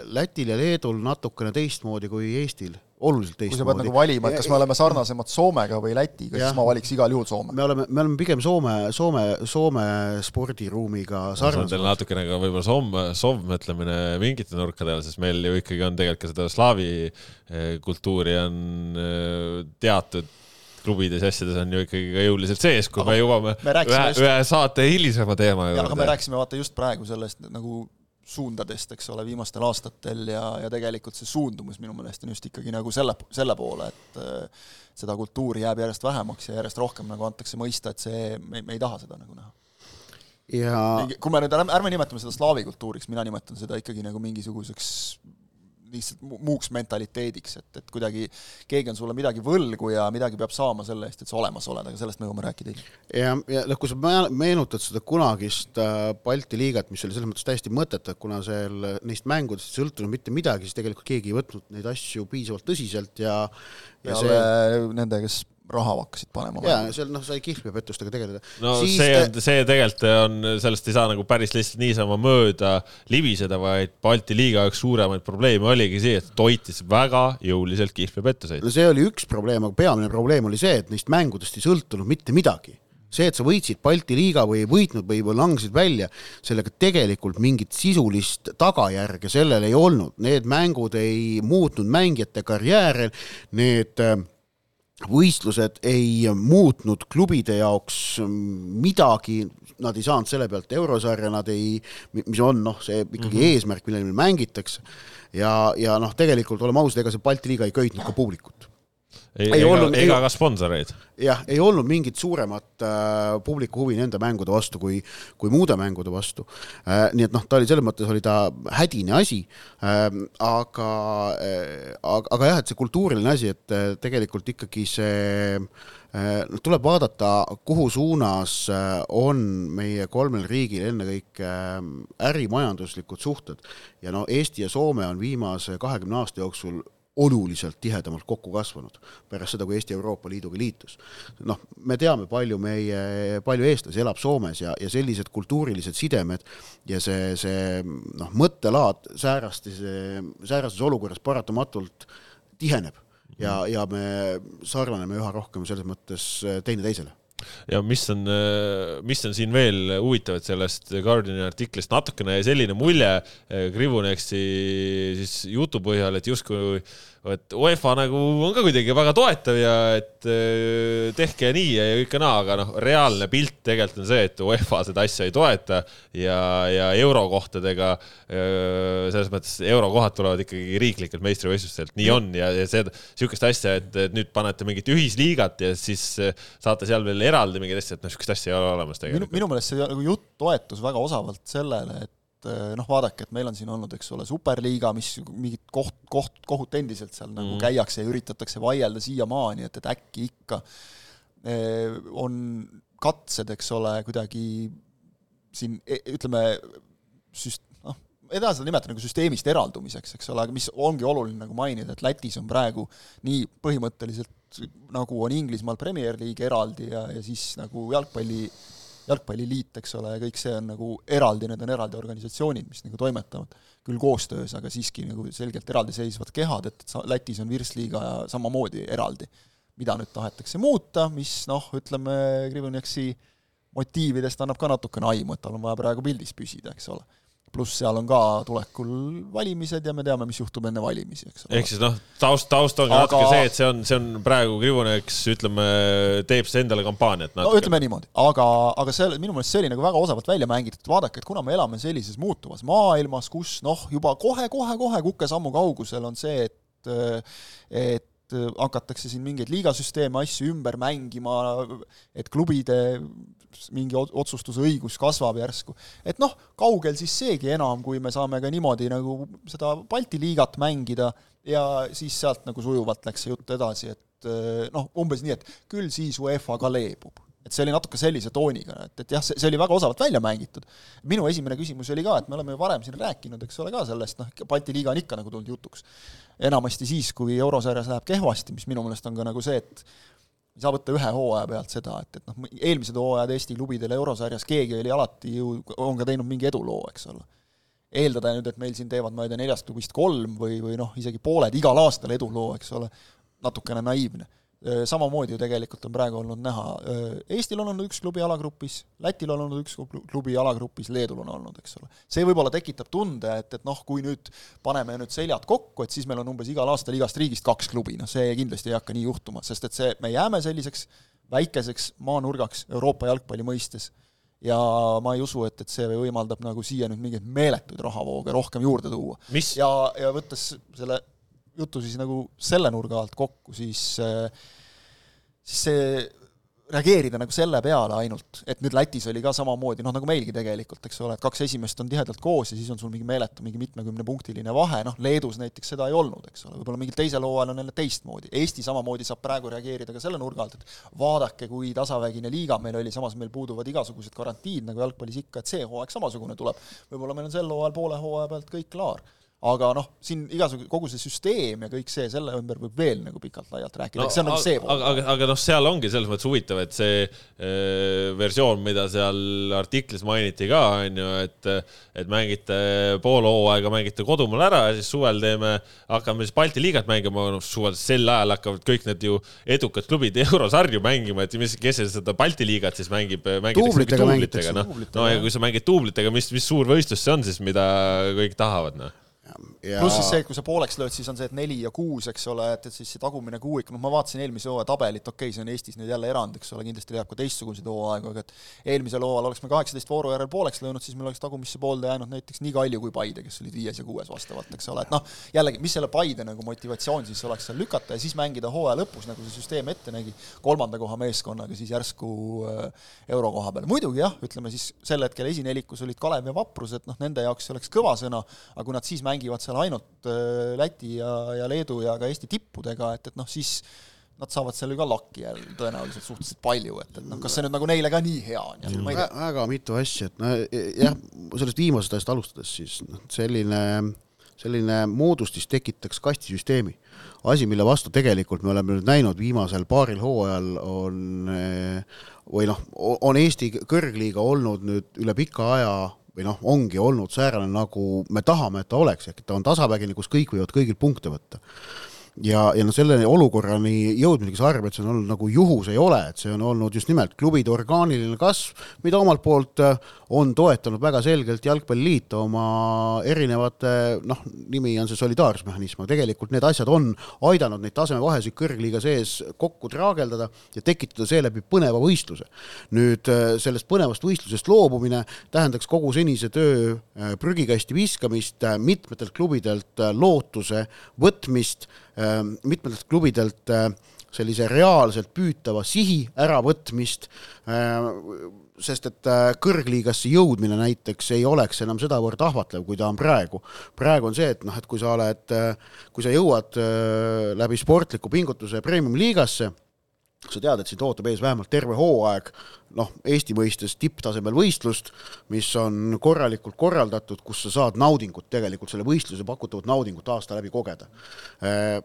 Lätil ja Leedul natukene teistmoodi kui Eestil oluliselt teistmoodi. kui sa pead nagu valima, et kas me oleme sarnasemad Soomega või Lätiga, siis ma valiks igal juhul Soome. me oleme, me oleme pigem Soome, Soome, Soome spordiruumiga sarnased. natukene ka võib-olla soom-, soovmõtlemine mingite nurkade all, sest meil ju ikkagi on tegelikult ka seda slaavi eh, kultuuri on eh, teatud klubides ja asjades on ju ikkagi ka jõuliselt sees, kui aga me jõuame me ühe, just... ühe saate hilisema teema juurde. aga me rääkisime vaata just praegu sellest nagu suundadest, eks ole, viimastel aastatel ja, ja tegelikult see suundumus minu meelest on just ikkagi nagu selle, selle poole, et äh, seda kultuuri jääb järjest vähemaks ja järjest rohkem nagu antakse mõista, et see, me, me ei taha seda nagu näha. ja kui me nüüd, ärme nimetame seda slaavi kultuuriks, mina nimetan seda ikkagi nagu mingisuguseks lihtsalt muuks mentaliteediks, et, et kuidagi keegi on sulle midagi võlgu ja midagi peab saama selle eest, et sa olemas oled, aga sellest me jõuame rääkida hiljem. ja, ja noh, kui sa meenutad seda kunagist äh, Balti liigat, mis oli selles mõttes täiesti mõttetu, et kuna seal neist mängudest ei sõltunud mitte midagi, siis tegelikult keegi ei võtnud neid asju piisavalt tõsiselt ja ja, ja see... nende, kes raha hakkasid panema. jaa, seal noh, sai kihlveopettustega tegeleda. no siis see on, see tegelikult on, sellest ei saa nagu päris lihtsalt niisama mööda libiseda, vaid Balti liiga üks suuremaid probleeme oligi see, et toitis väga jõuliselt kihlveopettuseid. no see oli üks probleem, aga peamine probleem oli see, et neist mängudest ei sõltunud mitte midagi see, et sa võitsid Balti liiga või ei võitnud või, või langesid välja, sellega tegelikult mingit sisulist tagajärge sellel ei olnud, need mängud ei muutnud mängijate karjääre, need äh, võistlused ei muutnud klubide jaoks midagi, nad ei saanud selle pealt eurosarja, nad ei, mis on noh, see ikkagi mm -hmm. eesmärk, millele meil mängitakse. ja, ja noh, tegelikult oleme ausad, ega see Balti liiga ei köitnud ka publikut ei, ei olnud, ega ka sponsoreid. jah, ei olnud mingit suuremat äh, publiku huvi nende mängude vastu kui, kui muude mängude vastu äh,. nii et noh, ta oli selles mõttes oli ta hädine asi äh,, aga äh,, aga, aga jah, et see kultuuriline asi, et äh, tegelikult ikkagi see noh, tuleb vaadata, kuhu suunas äh, on meie kolmel riigil ennekõike ärimajanduslikud suhted ja no Eesti ja Soome on viimase kahekümne aasta jooksul oluliselt tihedamalt kokku kasvanud pärast seda, kui Eesti Euroopa Liiduga liitus. noh, me teame, palju meie, palju eestlasi elab Soomes ja, ja sellised kultuurilised sidemed ja see, see noh, mõttelaad säärastes, säärases olukorras paratamatult tiheneb ja, ja me sarnaneme üha rohkem selles mõttes teineteisele ja mis on, mis on siin veel huvitavat sellest Guardiani artiklist, natukene selline mulje Krivunexi siis jutu põhjal, et justkui et UEFA nagu on ka kuidagi väga toetav ja et äh, tehke nii ja kõike naa, aga noh, reaalne pilt tegelikult on see, et UEFA seda asja ei toeta ja, ja eurokohtadega äh, selles mõttes eurokohad tulevad ikkagi riiklikelt meistrivõistlustelt, nii on ja, ja see, sihukest asja, et, nüüd panete mingit ühisliigat ja siis äh, saate seal veel eraldi mingeid asju, et noh, sihukest asja ei ole olemas tegelikult. minu, meelest see nagu jutt toetus väga osavalt sellele, et eh, noh, vaadake, et meil on siin olnud, eks ole, superliiga, mis mingit koht, koht, kohut endiselt seal nagu mm. käiakse ja üritatakse vaielda siiamaani, et, et äkki ikka eh, on katsed, eks ole, kuidagi siin e, ütleme, süst-, noh, taha seda nimetada nagu süsteemist eraldumiseks, eks ole, aga mis ongi oluline nagu mainida, et Lätis on praegu nii põhimõtteliselt nagu on Inglismaal Premier League eraldi ja, ja siis nagu jalgpalli jalgpalliliit, eks ole, ja kõik see on nagu eraldi, need on eraldi organisatsioonid, mis nagu toimetavad küll koostöös, aga siiski nagu selgelt eraldiseisvad kehad, et, et Lätis on Virsliiga samamoodi eraldi. mida nüüd tahetakse muuta, mis noh, ütleme, Krivonjaksi motiividest annab ka natukene aimu, et tal on vaja praegu pildis püsida, eks ole pluss seal on ka tulekul valimised ja me teame, mis juhtub enne valimisi, eks ole. ehk siis noh, taust, taust ongi aga... natuke see, et see on, see on praegu Krivoneks, ütleme, teeb see endale kampaaniat natuke. no ütleme niimoodi, aga, aga see, minu meelest see oli nagu väga osavalt välja mängitud, vaadake, et kuna me elame sellises muutuvas maailmas, kus noh, juba kohe-kohe-kohe kukesammu kaugusel on see, et et hakatakse siin mingeid liigasüsteeme, asju ümber mängima, et klubide mingi otsustusõigus kasvab järsku. et noh, kaugel siis seegi enam, kui me saame ka niimoodi nagu seda Balti liigat mängida ja siis sealt nagu sujuvalt läks see jutt edasi, et eh, noh, umbes nii, et küll siis UEFA ka leebub et see oli natuke sellise tooniga, et, et jah, see, see oli väga osavalt välja mängitud. minu esimene küsimus oli ka, et me oleme ju varem siin rääkinud, eks ole, ka sellest, noh, Balti liiga on ikka nagu tulnud jutuks. enamasti siis, kui eurosarjas läheb kehvasti, mis minu meelest on ka nagu see, et ei saa võtta ühe hooaja pealt seda, et, et noh, eelmised hooajad Eesti klubidel eurosarjas keegi oli alati ju, on ka teinud mingi eduloo, eks ole. eeldada nüüd, et meil siin teevad, ma ei tea, neljast klubist kolm või, või noh, isegi pooled igal aastal eduloo, eks ole, natukene naiivne samamoodi ju tegelikult on praegu olnud näha, äh, Eestil on olnud üks klubi alagrupis, Lätil on olnud üks klubi alagrupis, Leedul on olnud, eks ole. see võib-olla tekitab tunde, et, et noh, kui nüüd paneme nüüd seljad kokku, et siis meil on umbes igal aastal igast riigist kaks klubi, noh see kindlasti ei hakka nii juhtuma, sest et see, me jääme selliseks väikeseks maanurgaks Euroopa jalgpalli mõistes ja ma ei usu, et, et see võimaldab nagu siia nüüd mingeid meeletuid rahavooge rohkem juurde tuua. ja, ja võttes selle jutu siis nagu selle nurga alt kokku, siis siis see reageerida nagu selle peale ainult, et nüüd Lätis oli ka samamoodi, noh nagu meilgi tegelikult, eks ole, et kaks esimest on tihedalt koos ja siis on sul mingi meeletu, mingi mitmekümnepunktiline vahe, noh Leedus näiteks seda ei olnud, eks ole, võib-olla mingil teisel hooajal on jälle teistmoodi. Eesti samamoodi saab praegu reageerida ka selle nurga alt, et vaadake, kui tasavägine liiga meil oli, samas meil puuduvad igasugused garantiid, nagu jalgpallis ikka, et see hooaeg samasugune tuleb. võib-olla meil on sel hooajal poole hooaja pealt kõik klaar aga noh, siin igasugu, kogu see süsteem ja kõik see, selle ümber võib veel nagu pikalt-laialt rääkida no,, see on nagu see pool. aga, aga, aga noh, seal ongi selles mõttes huvitav, et see äh, versioon, mida seal artiklis mainiti ka, on ju, et et mängite pool hooaega, mängite kodumaal ära ja siis suvel teeme, hakkame siis Balti liigat mängima, noh suvel sel ajal hakkavad kõik need ju edukad klubid (laughs) eurosarju mängima, et mis, kes seda Balti liigat siis mängib, mängitakse duublitega, noh. no ja kui sa mängid duublitega, mis, mis suur võistlus see on siis, mida kõik tahavad, noh ja... pluss siis see, et kui sa pooleks lööd, siis on see, et neli ja kuus, eks ole, et, et siis see tagumine kuuik, noh, ma vaatasin eelmise hooaja tabelit, okei okay,, see on Eestis nüüd jälle erand, eks ole, kindlasti leiab ka teistsuguseid hooaegu, aga et eelmisel hooajal oleks me kaheksateist vooru järel pooleks löönud, siis meil oleks tagumisse poolde jäänud näiteks nii Kalju kui Paide, kes olid viies ja kuues vastavalt, eks ole, et noh, jällegi, mis selle Paide nagu motivatsioon siis oleks seal lükata ja siis mängida hooaja lõpus, nagu see süsteem ette nägi, kolmanda koha meeskonnaga siis järsku äh, eurokoha peal. muidugi jah, ütleme siis sel hetkel esinelikus olid Kalev ja Vaprus, et noh, nende jaoks see oleks kõva sõna, aga kui nad siis mängivad seal ainult äh, Läti ja, ja Leedu ja ka Eesti tippudega, et, et noh, siis nad saavad seal ju ka lakki jälle tõenäoliselt suhteliselt palju, et, et noh, kas see nüüd nagu neile ka nii hea on ja ma ei tea. väga mitu asja, et no jah, sellest viimasest asjast alustades siis noh, selline, selline moodustis tekitaks kastisüsteemi. asi, mille vastu tegelikult me oleme nüüd näinud viimasel paaril hooajal, on või noh, on Eesti kõrgliiga olnud nüüd üle pika aja või noh, ongi olnud säärane, nagu me tahame, et ta oleks, ehk ta on tasavägine, kus kõik võivad kõigilt punkte võtta. Ja, ja noh, selle olukorrani jõudmine, kes arvab, et see on olnud nagu juhus, ei ole, et see on olnud just nimelt klubide orgaaniline kasv, mida omalt poolt äh, on toetanud väga selgelt Jalgpalliliit oma erinevate, noh, nimi on see solidaarsusmehhanism, aga tegelikult need asjad on aidanud neid tasemevahesid kõrgliiga sees kokku traageldada ja tekitada seeläbi põneva võistluse. nüüd äh, sellest põnevast võistlusest loobumine tähendaks kogu senise töö äh, prügikasti viskamist, mitmetelt klubidelt lootuse võtmist mitmetelt klubidelt äh, sellise reaalselt püütava sihi äravõtmist, äh, sest et äh, kõrgliigasse jõudmine näiteks ei oleks enam sedavõrd ahvatlev, kui ta on praegu. praegu on see, et noh, et kui sa oled, kui sa jõuad läbi sportliku pingutuse premium-liigasse, sa tead, et sind ootab ees vähemalt terve hooaeg noh, Eesti mõistes tipptasemel võistlust, mis on korralikult korraldatud, kus sa saad naudingut tegelikult, selle võistluse pakutavat naudingut aasta läbi kogeda. Äh,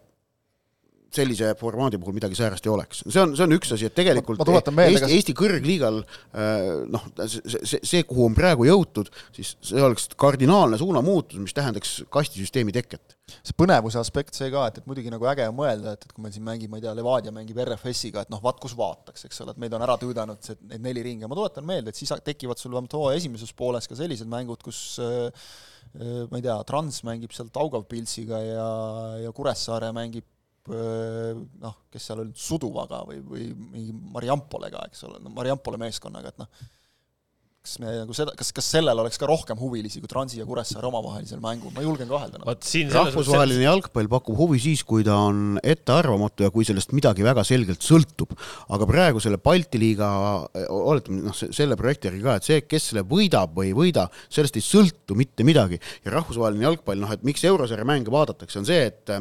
sellise formaadi puhul midagi säärast ei oleks. see on, see on üks asi, et tegelikult ma, ma meelde, Eesti. Eesti kõrgliigal äh, noh, see, see, kuhu on praegu jõutud, siis see oleks kardinaalne suunamuutus, mis tähendaks kastisüsteemi teket. see põnevuse aspekt, see ka, et, et muidugi nagu äge on mõelda, et, et kui meil siin mängib, ma ei tea, Levadia mängib RFS-iga, et noh, vaat kus vaataks, eks ole, et meid on ära tüüdanud see, need neli ringi, ma tuletan meelde, et siis tekivad sul vähemalt hooaja esimeses pooles ka sellised mängud, kus äh, äh ma ei tea, Trans mängib seal Taugavpilsiga ja, ja Kuressaare mängib noh, kes seal olid, Suduvaga või, või mingi Mariampolega, eks ole, no Mariampole meeskonnaga, et noh, kas me nagu seda, kas, kas sellel oleks ka rohkem huvilisi kui Transi ja Kuressaare omavahelisel mängul, ma julgen kahelda no.. rahvusvaheline selles... jalgpall pakub huvi siis, kui ta on ettearvamatu ja kui sellest midagi väga selgelt sõltub. aga praegu selle Balti liiga, oletame noh, selle projekti järgi ka, et see, kes selle võidab või ei võida, sellest ei sõltu mitte midagi. ja rahvusvaheline jalgpall, noh et miks eurosarja mänge vaadatakse, on see, et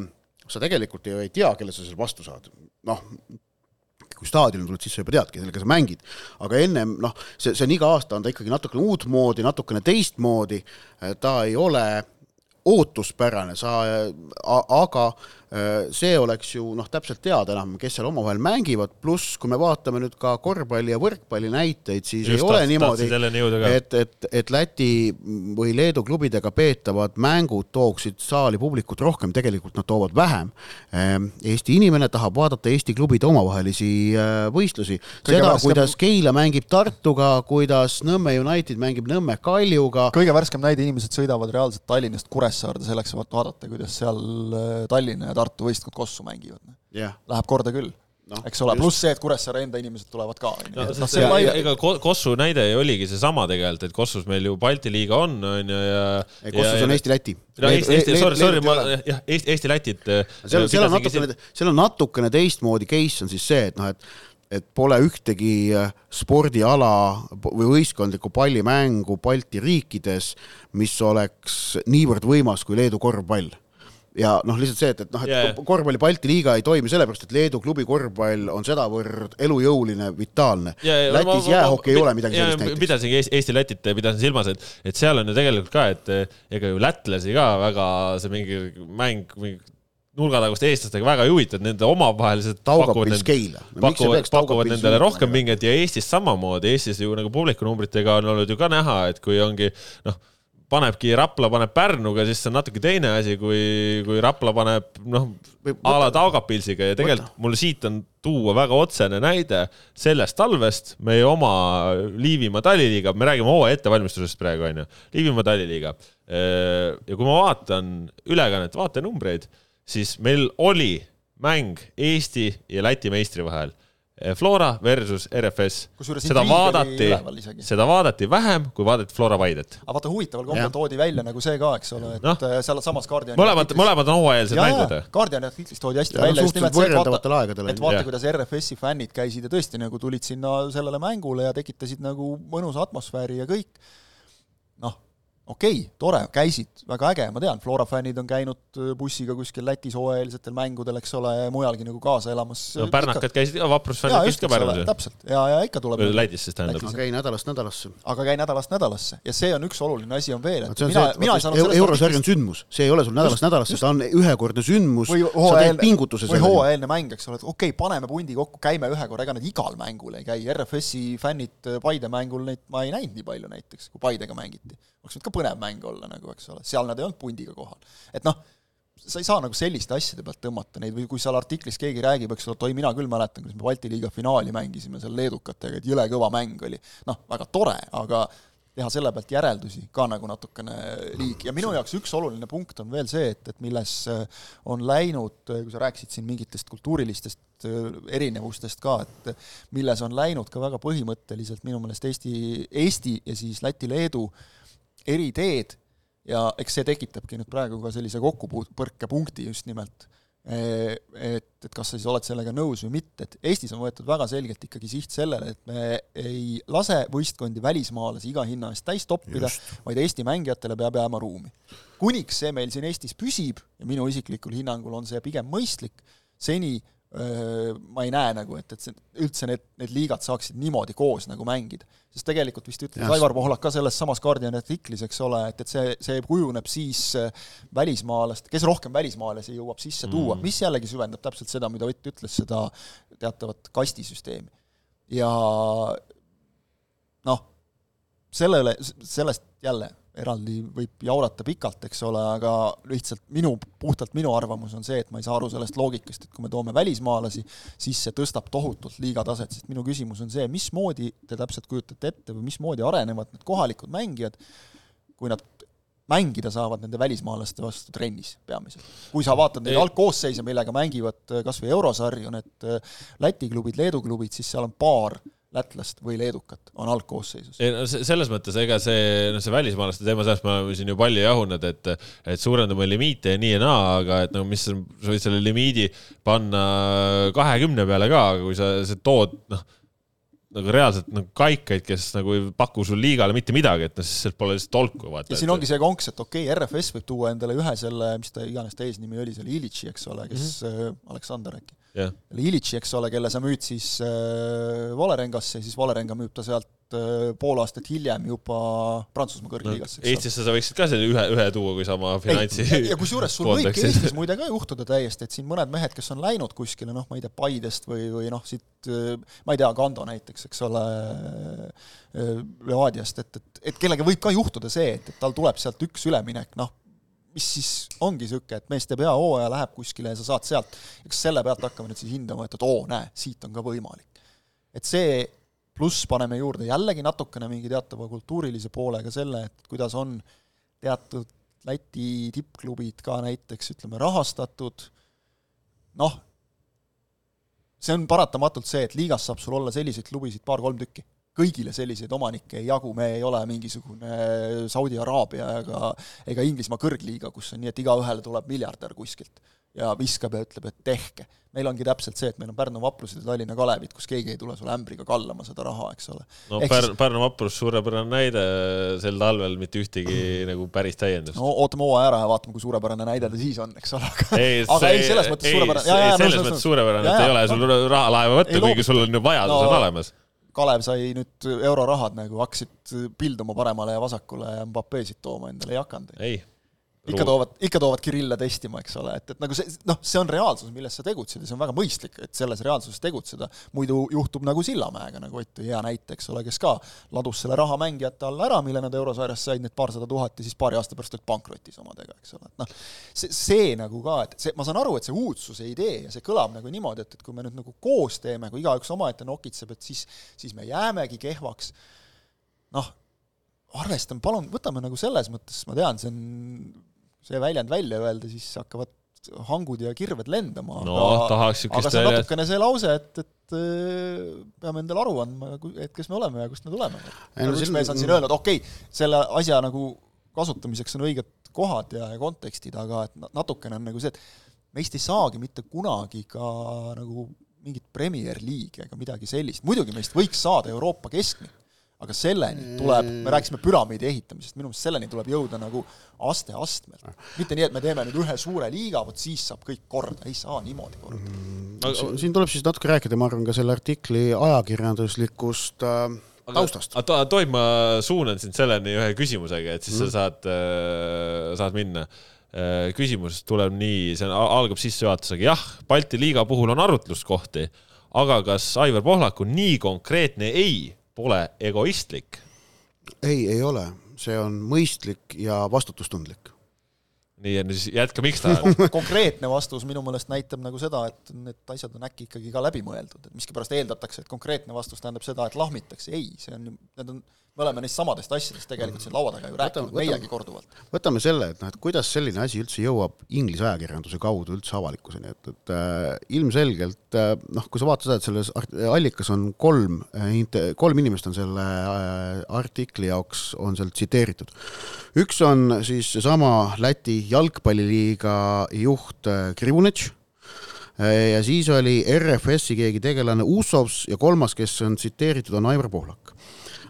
sa tegelikult ju ei tea, kelle sa seal vastu saad. noh, kui staadionile tuled, siis sa juba teadki, kellega sa mängid. aga ennem noh, see, see on iga aasta on ta ikkagi natukene uutmoodi, natukene teistmoodi, ta ei ole ootuspärane, sa, aga Äh, see oleks ju noh, täpselt teada enam, kes seal omavahel mängivad, pluss kui me vaatame nüüd ka korvpalli ja võrkpalli näiteid, siis Just ei ole niimoodi, et, et, et Läti või Leedu klubidega peetavad mängud tooksid saali publikut rohkem, tegelikult nad toovad vähem. Ähm, Eesti inimene tahab vaadata Eesti klubide omavahelisi äh, võistlusi, seda, kuidas Keila mängib Tartuga, kuidas Nõmme United mängib Nõmme Kaljuga. kõige värskem näide, inimesed sõidavad reaalselt Tallinnast Kuressaarde selleks, et vaadata, kuidas seal äh, Tallinna ja Tartu võistkond kossu mängivad yeah.. Läheb korda küll no,. eks ole, pluss see, et Kuressaare enda inimesed tulevad ka. no, no, see, ega, ega Kossu näide oligi seesama tegelikult, et Kossus meil ju Balti liiga on, on ju, ja ei, Kossus on Eesti-Läti. no Eesti, Eesti, sorry, sorry, ma jah, Eesti, Eesti-Lätit seal, seal on natukene, seal on natukene teistmoodi case on siis see, et noh, et et pole ühtegi äh, spordiala või võistkondlikku pallimängu Balti riikides, mis oleks niivõrd võimas kui Leedu korvpall ja noh, lihtsalt see, et, et noh, et yeah. korvpalli Balti liiga ei toimi sellepärast, et Leedu klubi korvpall on sedavõrd elujõuline, vitaalne yeah,. Lätis ma, jäähoki ei ole midagi sellist näiteks. pidasingi Eesti-Lätit, pidasin silmas, et, et seal on ju tegelikult ka, et ega ju lätlasi ka väga see mingi mäng, mingi nurgatagust eestlastega väga ei huvita, et nende omavahelised pakuvad, nende, pakuvad, pakuvad nendele rohkem pinget ja Eestis samamoodi, Eestis ju nagu publikunumbritega on olnud ju ka näha, et kui ongi noh panebki Rapla paneb Pärnuga, siis see on natuke teine asi, kui, kui Rapla paneb noh, a la Taugapilsiga ja tegelikult mul siit on tuua väga otsene näide sellest talvest, meie oma Liivimaa talliliiga, me räägime hooaja ettevalmistusest praegu onju, Liivimaa talliliiga. ja kui ma vaatan ülekannet, vaatenumbreid, siis meil oli mäng Eesti ja Läti meistri vahel Flora versus RFS. seda vaadati, seda vaadati vähem, kui vaadati Flora Paidet. aga vaata, huvitaval kombel toodi välja nagu see ka, eks ole, et no, eh, sealsamas Guardiani mõlemad, mõlemad on hooajalised mängud. Guardiani artiklis toodi hästi ja, välja just nimelt see, et vaata, et vaata, kuidas RFS-i fännid käisid ja tõesti nagu tulid sinna sellele mängule ja tekitasid nagu mõnusa atmosfääri ja kõik, okei okay,, tore, käisid, väga äge, ma tean, Flora fännid on käinud äh, bussiga kuskil Lätis hooajalisetel mängudel, eks ole, mujalgi nagu kaasa elamas. no pärnakad käisid ka, vaprusfännid käisid ka Pärnus. täpselt, ja, ja ikka tuleb Lätis siis tähendab. aga käi nädalast nädalasse. aga käi nädalast nädalasse. Ja see on üks oluline asi on veel, et mina, mina ei saanud sellest eurosarg on sündmus, see ei ole sul nädalast nädalasse, ta on ühekordne sündmus, sa teed pingutuse või hooajaeelne mäng, eks ole, et okei okay,, paneme pundi kokku, käime ühe korra, ega nad igal mängul ei käi, RFS-i fännid Paide mängul neid ma ei näinud nii palju näiteks, kui Paidega mängiti. Oleks võinud ka põnev mäng olla nagu, eks ole, seal nad ei olnud pundiga kohal. et noh, sa ei saa nagu selliste asjade pealt tõmmata neid või kui seal artiklis keegi räägib, eks ole, et oi, mina küll mäletan, kuidas me Balti liiga finaali mängisime seal leedukatega, et jõle kõva mäng oli. noh, väga tore, aga teha selle pealt järeldusi ka nagu natukene liig- ja minu jaoks üks oluline punkt on veel see, et, et milles äh, on läinud, kui sa rääkisid siin mingitest kultuurilistest äh, erinevustest ka, et milles on läinud ka väga põhimõtteliselt minu meelest Eesti, Eesti ja siis Läti-Leedu eriteed ja eks see tekitabki nüüd praegu ka sellise kokkupõrkepunkti just nimelt et, et kas sa siis oled sellega nõus või mitte, et Eestis on võetud väga selgelt ikkagi siht sellele, et me ei lase võistkondi välismaalasi iga hinna eest täis toppida, vaid Eesti mängijatele peab jääma ruumi. kuniks see meil siin Eestis püsib ja minu isiklikul hinnangul on see pigem mõistlik, seni ma ei näe nagu, et, et see, üldse need, need liigad saaksid niimoodi koos nagu mängida. sest tegelikult vist ütles Aivar Pohlak ka selles samas Guardiani artiklis, eks ole, et, et see, see kujuneb siis välismaalast, kes rohkem välismaalasi jõuab sisse mm. tuua, mis jällegi süvendab täpselt seda, mida Ott ütles, seda teatavat kastisüsteemi. ja noh, sellele, sellest jälle eraldi võib jaurata pikalt, eks ole, aga lihtsalt minu, puhtalt minu arvamus on see, et ma ei saa aru sellest loogikast, et kui me toome välismaalasi, siis see tõstab tohutult liiga taset, sest minu küsimus on see, mismoodi te täpselt kujutate ette või mismoodi arenevad need kohalikud mängijad, kui nad mängida saavad nende välismaalaste vastu trennis peamiselt. kui sa vaatad neid algkoosseise, millega mängivad kas või eurosarju need Läti klubid, Leedu klubid, siis seal on paar lätlast või leedukat on algkoosseisus. ei no selles mõttes, ega see, noh, see välismaalaste teema, sellest me oleme siin ju palju jahunud, et, et suurendame limiite ja nii ja naa, aga et no mis, sa võid selle limiidi panna kahekümne peale ka, aga kui sa, sa tood, noh nagu reaalselt nagu kaikaid, kes nagu ei paku sul liigale mitte midagi, et noh, siis sealt pole lihtsalt tolku, vaata. ja siin ongi see konks, et okei okay,, RFS võib tuua endale ühe selle, mis ta iganes ta eesnimi oli, selle Ilitši, eks ole, kes mm, -hmm. Aleksander äkki yeah.. Ilitši, eks ole, kelle sa müüd siis äh, Volerengasse, siis Volerenga müüb ta sealt äh, pool aastat hiljem juba Prantsusmaa kõrgliigasse no,. Eestisse sa võiksid ka selle ühe, ühe tuua, kui sama finantsi ja, ja kusjuures sul võibki Eestis muide ka juhtuda täiesti, et siin mõned mehed, kes on läinud kuskile, noh, ma ei tea, Paidest või, või noh, siit ma ei tea, Kando näiteks, eks ole, äh, Levadiast, et, et, et kellega võib ka juhtuda see, et, et tal tuleb sealt üks üleminek, noh, mis siis ongi niisugune, et mees teeb hea hooaja, läheb kuskile ja sa saad sealt, eks selle pealt hakkame nüüd siis hindama, et, et oo, näe, siit on ka võimalik. et see pluss paneme juurde jällegi natukene mingi teatava kultuurilise poolega selle, et kuidas on teatud Läti tippklubid ka näiteks ütleme rahastatud, noh, see on paratamatult see, et liigas saab sul olla selliseid klubisid paar-kolm tükki kõigile selliseid omanikke ei jagu, me ei ole mingisugune Saudi Araabia ega, ega Inglismaa kõrgliiga, kus on nii, et igaühele tuleb miljardär kuskilt ja viskab ja ütleb, et tehke. meil ongi täpselt see, et meil on Pärnu Vaprused ja Tallinna Kalevid, kus keegi ei tule sulle ämbriga kallama seda raha, eks ole. no Ehk Pärnu, Pärnu Vaprus suurepärane näide, sel talvel mitte ühtegi (clears throat) nagu päris täiendust. no ootame hooaja ära ja vaatame, kui suurepärane näide ta siis on, eks ole, aga ei, (laughs) aga ei, selles mõttes suurepärane. selles mõttes suurepärane, et ei ole sul rahalaeva võtta, kuigi sul on ju vajadus on olemas Kalev sai nüüd eurorahad nagu, hakkasid pilduma paremale ja vasakule ja Mbappésid tooma endale, ei hakanud. ei, ikka toovad, ikka toovad Kirille testima, eks ole, et, et nagu see, noh, see on reaalsus, milles sa tegutsed ja see on väga mõistlik, et selles reaalsuses tegutseda, muidu juhtub nagu Sillamäega, nagu Ott tõi hea näite, eks ole, kes ka ladus selle raha mängijate alla ära, mille nad eurosarjas said, need paarsada tuhat, ja siis paari aasta pärast olid pankrotis omadega, eks ole, et noh, see, see nagu ka, et see, ma saan aru, et see uudsuse idee ja see kõlab nagu niimoodi, et, et kui me nüüd nagu koos teeme, kui igaüks omaette nokitseb, et siis, siis me jäämegi kehvaks, noh, arvestame, palun, võtame nagu selles mõttes, ma tean, see on see väljend välja öelda, siis hakkavad hangud ja kirved lendama no, aga, aga see on natukene see lause, et, et äh, peame endale aru andma, et kes me oleme ja kust me tuleme. üks mees on siin öelnud, okei okay,, selle asja nagu kasutamiseks on õiged kohad ja, ja kontekstid, aga et natukene on nagu see, et meist ei saagi mitte kunagi ka nagu mingit Premier League'i ega midagi sellist, muidugi meist võiks saada Euroopa keskmik, aga selleni tuleb, me rääkisime püramiidi ehitamisest, minu meelest selleni tuleb jõuda nagu aste-astmelt. mitte nii, et me teeme nüüd ühe suure liiga, vot siis saab kõik korda, ei saa niimoodi korda mm,. siin tuleb siis natuke rääkida, ma arvan, ka selle artikli ajakirjanduslikust äh, taustast. aga tohib, ma suunan sind selleni ühe küsimusega, et siis mm. sa saad äh,, saad minna äh,. küsimus tuleb nii, see on, algab sissejuhatusega, jah, Balti liiga puhul on arutluskohti, aga kas Aivar Pohlaku nii konkreetne ei pole egoistlik? ei, ei ole, see on mõistlik ja vastutustundlik. nii, ja siis jätka miks ta on. konkreetne vastus minu meelest näitab nagu seda, et need asjad on äkki ikkagi ka läbi mõeldud, et miskipärast eeldatakse, et konkreetne vastus tähendab seda, et lahmitakse, ei, see on need on, me oleme neist samadest asjadest tegelikult siin laua taga ju rääkinud, meiegi korduvalt. võtame selle, et noh, et kuidas selline asi üldse jõuab Inglise ajakirjanduse kaudu üldse avalikkuseni, et, et äh, ilmselgelt äh, noh, kui sa vaatad seda, et selles allikas on kolm äh,, kolm inimest on selle äh, artikli jaoks, on seal tsiteeritud. üks on siis seesama Läti jalgpalliliiga juht äh, Krivunetš äh, ja siis oli RFS-i keegi tegelane Ussovs ja kolmas, kes on tsiteeritud, on Aivar Pohlak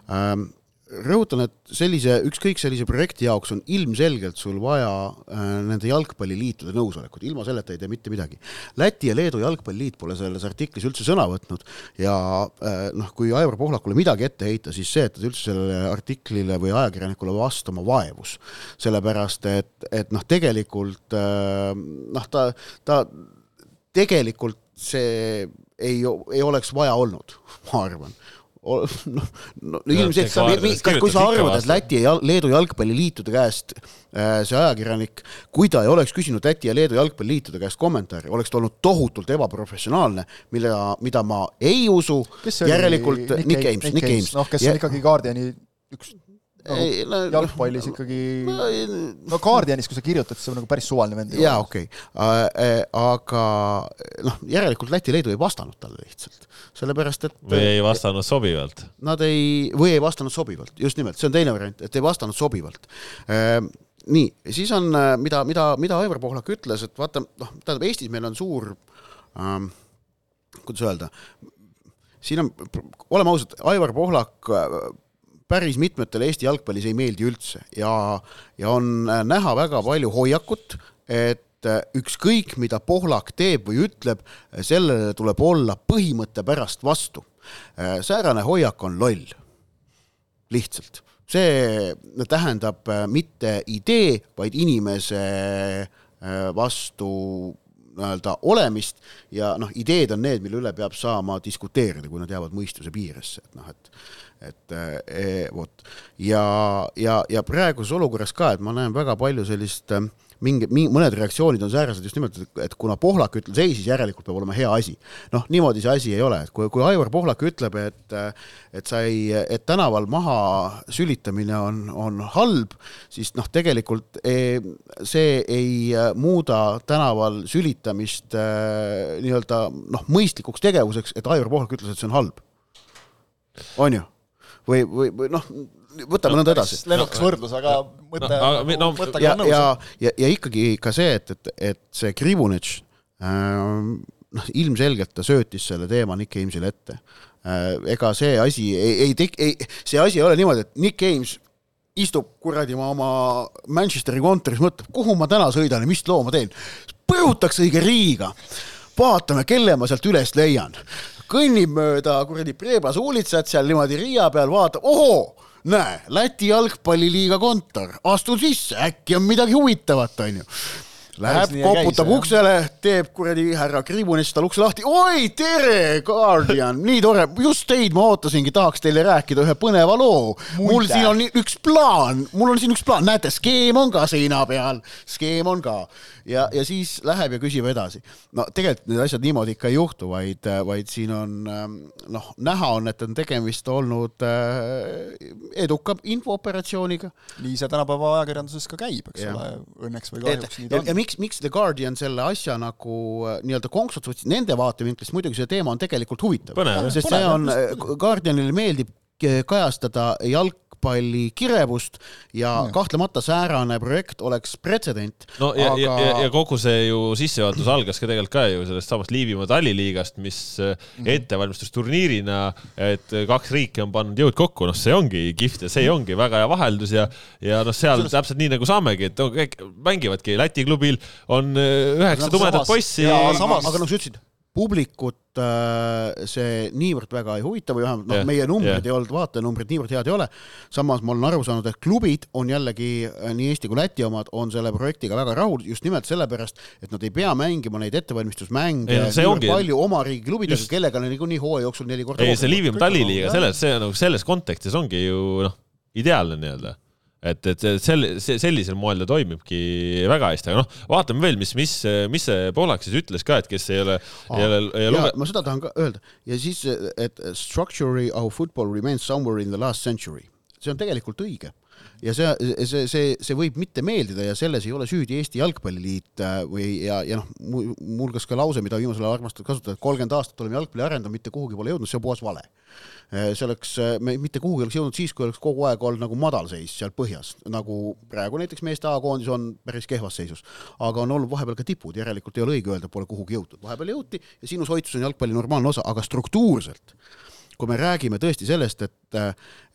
ähm, rõhutan, et sellise, ükskõik sellise projekti jaoks on ilmselgelt sul vaja äh, nende jalgpalliliitude nõusolekut, ilma selleta ei tee mitte midagi. Läti ja Leedu jalgpalliliit pole selles artiklis üldse sõna võtnud ja äh, noh, kui Aivar Pohlakule midagi ette heita, siis see, et ta üldse sellele artiklile või ajakirjanikule vastama vaevus. sellepärast et, et noh, tegelikult äh, noh, ta, ta tegelikult see ei, ei oleks vaja olnud, (laughs) ma arvan (laughs) noh, no ilmselt sa, kui sa arvad, et. Läti ja Leedu jalgpalliliitude käest äh, see ajakirjanik, kui ta ei oleks küsinud Läti ja Leedu jalgpalliliitude käest kommentaari, oleks ta olnud tohutult ebaprofessionaalne, mida, mida ma ei usu, järelikult Nick Ames, Nick Ames. noh, kes on ikkagi Guardiani üks Ei, no- jalgpallis ikkagi, no Guardianis, kui sa kirjutad, see on nagu päris suvaline vend. jaa, okei okay., aga noh, järelikult Läti-Leedu ei vastanud talle lihtsalt, sellepärast et või ei vastanud sobivalt. nad ei, või ei vastanud sobivalt, just nimelt, see on teine variant, et ei vastanud sobivalt. nii, siis on, mida, mida, mida Aivar Pohlak ütles, et vaata, noh, tähendab Eestis meil on suur ähm,, kuidas öelda, siin on, oleme ausad, Aivar Pohlak äh, päris mitmetele Eesti jalgpallis ei meeldi üldse ja, ja on äh, näha väga palju hoiakut, et äh, ükskõik, mida Pohlak teeb või ütleb, sellele tuleb olla põhimõtte pärast vastu. säärane hoiak on loll, lihtsalt. see tähendab äh, mitte idee, vaid inimese äh, vastu nii-öelda olemist ja noh, ideed on need, mille üle peab saama diskuteerida, kui nad jäävad mõistuse piiresse, et noh, et et e, vot ja, ja, ja praeguses olukorras ka, et ma näen väga palju sellist äh, mingi, mingi, mõned reaktsioonid on säärased just nimelt, et kuna Pohlak ütles ei, siis järelikult peab olema hea asi. noh, niimoodi see asi ei ole, et kui, kui Aivar Pohlak ütleb, et et sa ei, et tänaval maha sülitamine on, on halb, siis noh, tegelikult eh, see ei eh, muuda tänaval sülitamist eh, nii-öelda noh, mõistlikuks tegevuseks, et Aivar Pohlak ütles, et see on halb. on ju? või, või, või noh, võtame nõnda edasi. lennukas võrdlus, aga mõte No, no- mõttega ja on, nõus ja, ja, ja ikkagi ka see, et, et, et see Krivunitš ähm, noh, ilmselgelt ta söötis selle teema Nick Amesile ette äh,. ega see asi ei, ei tek-, ei, see asi ei ole niimoodi, et Nick Ames istub kuradi ma oma Manchesteri kontoris, mõtleb, kuhu ma täna sõidan ja mis loo ma teen. põrutaks õige Riiga, vaatame, kelle ma sealt üles leian. Kõnnib mööda kuradi Preebas uulitsat seal niimoodi Riia peal, vaatab, ohoo, näe, Läti jalgpalliliiga kontor, astun sisse, äkki on midagi huvitavat, onju. Läheb, koputab jah. uksele, teeb kuradi härra Kribunist tal ukse lahti, oi, tere, Guardian, (laughs) nii tore, just teid ma ootasingi, tahaks teile rääkida ühe põneva loo. mul siin on üks plaan, mul on siin üks plaan, näete, skeem on ka seina peal, skeem on ka ja, ja siis läheb ja küsib edasi. no tegelikult need asjad niimoodi ikka ei juhtu, vaid, vaid siin on ähm, noh, näha on, et on tegemist olnud äh, eduka infooperatsiooniga nii see tänapäeva ajakirjanduses ka käib, eks Jah. ole, õnneks või kahjuks nii ja, ta ja on. miks, miks The Guardian selle asja nagu äh, nii-öelda konksuks võttis, nende vaatevinklist muidugi see teema on tegelikult huvitav. Põnev. sest see on, Guardianile meeldib kajastada jalgpalli kirevust ja Jah. kahtlemata säärane projekt oleks pretsedent. no ja aga... ja, ja kogu see ju sissejuhatus algas ka tegelikult ka ju sellest samast Liivimaa talliliigast, mis mm -hmm. ettevalmistusturniirina, et kaks riiki on pannud jõud kokku, noh, see ongi kihvt ja see ongi väga hea vaheldus ja, ja noh, seal Sellest- täpselt nii nagu saamegi, et no, kõik mängivadki Läti klubil on äh, üheksa tumedat samas- poissi. jaa, samas- aga noh, sa ütlesid, publikut äh, see niivõrd väga ei huvita või vähemalt noh Jah,, meie numbrid jah. ei olnud, vaatajanumbrid niivõrd head ei ole. samas ma olen aru saanud, et klubid on jällegi äh, nii Eesti kui Läti omad on selle projektiga väga rahul just nimelt sellepärast, et nad ei pea mängima neid ettevalmistusmänge ongi- palju oma riigi klubidega just-, kellega neil niikuinii hooaja jooksul neli korda ei, see Liivimaa talliliiga, jah. selles, see nagu selles kontekstis ongi ju noh, ideaalne nii-öelda. Et, et sel-, sellisel moel ta toimibki väga hästi, aga noh, vaatame veel, mis, mis, mis see Poolak siis ütles ka, et kes ei ole, ei ole, ei ole luge-. ma seda tahan ka öelda ja siis, et structure of football remains somewhere in the last century, see on tegelikult õige ja see, see, see, see võib mitte meeldida ja selles ei ole süüdi Eesti Jalgpalliliit äh, või, ja, ja noh, muuhulgas ka lause, mida viimasel ajal armastavad kasutada, et kolmkümmend aastat oleme jalgpalli arendanud, mitte kuhugi pole jõudnud, see on puhas vale. Äh, see oleks, äh, me mitte kuhugi oleks jõudnud siis, kui oleks kogu aeg olnud nagu madalseis seal põhjas, nagu praegu näiteks meeste A-koondis on päris kehvas seisus. aga on olnud vahepeal ka tipud, järelikult ei ole õige öelda, pole kuhugi jõutud, vahepeal jõuti ja sinus hoidsus on jalgpalli normaalne osa, aga struktuurselt kui me räägime tõesti sellest, et,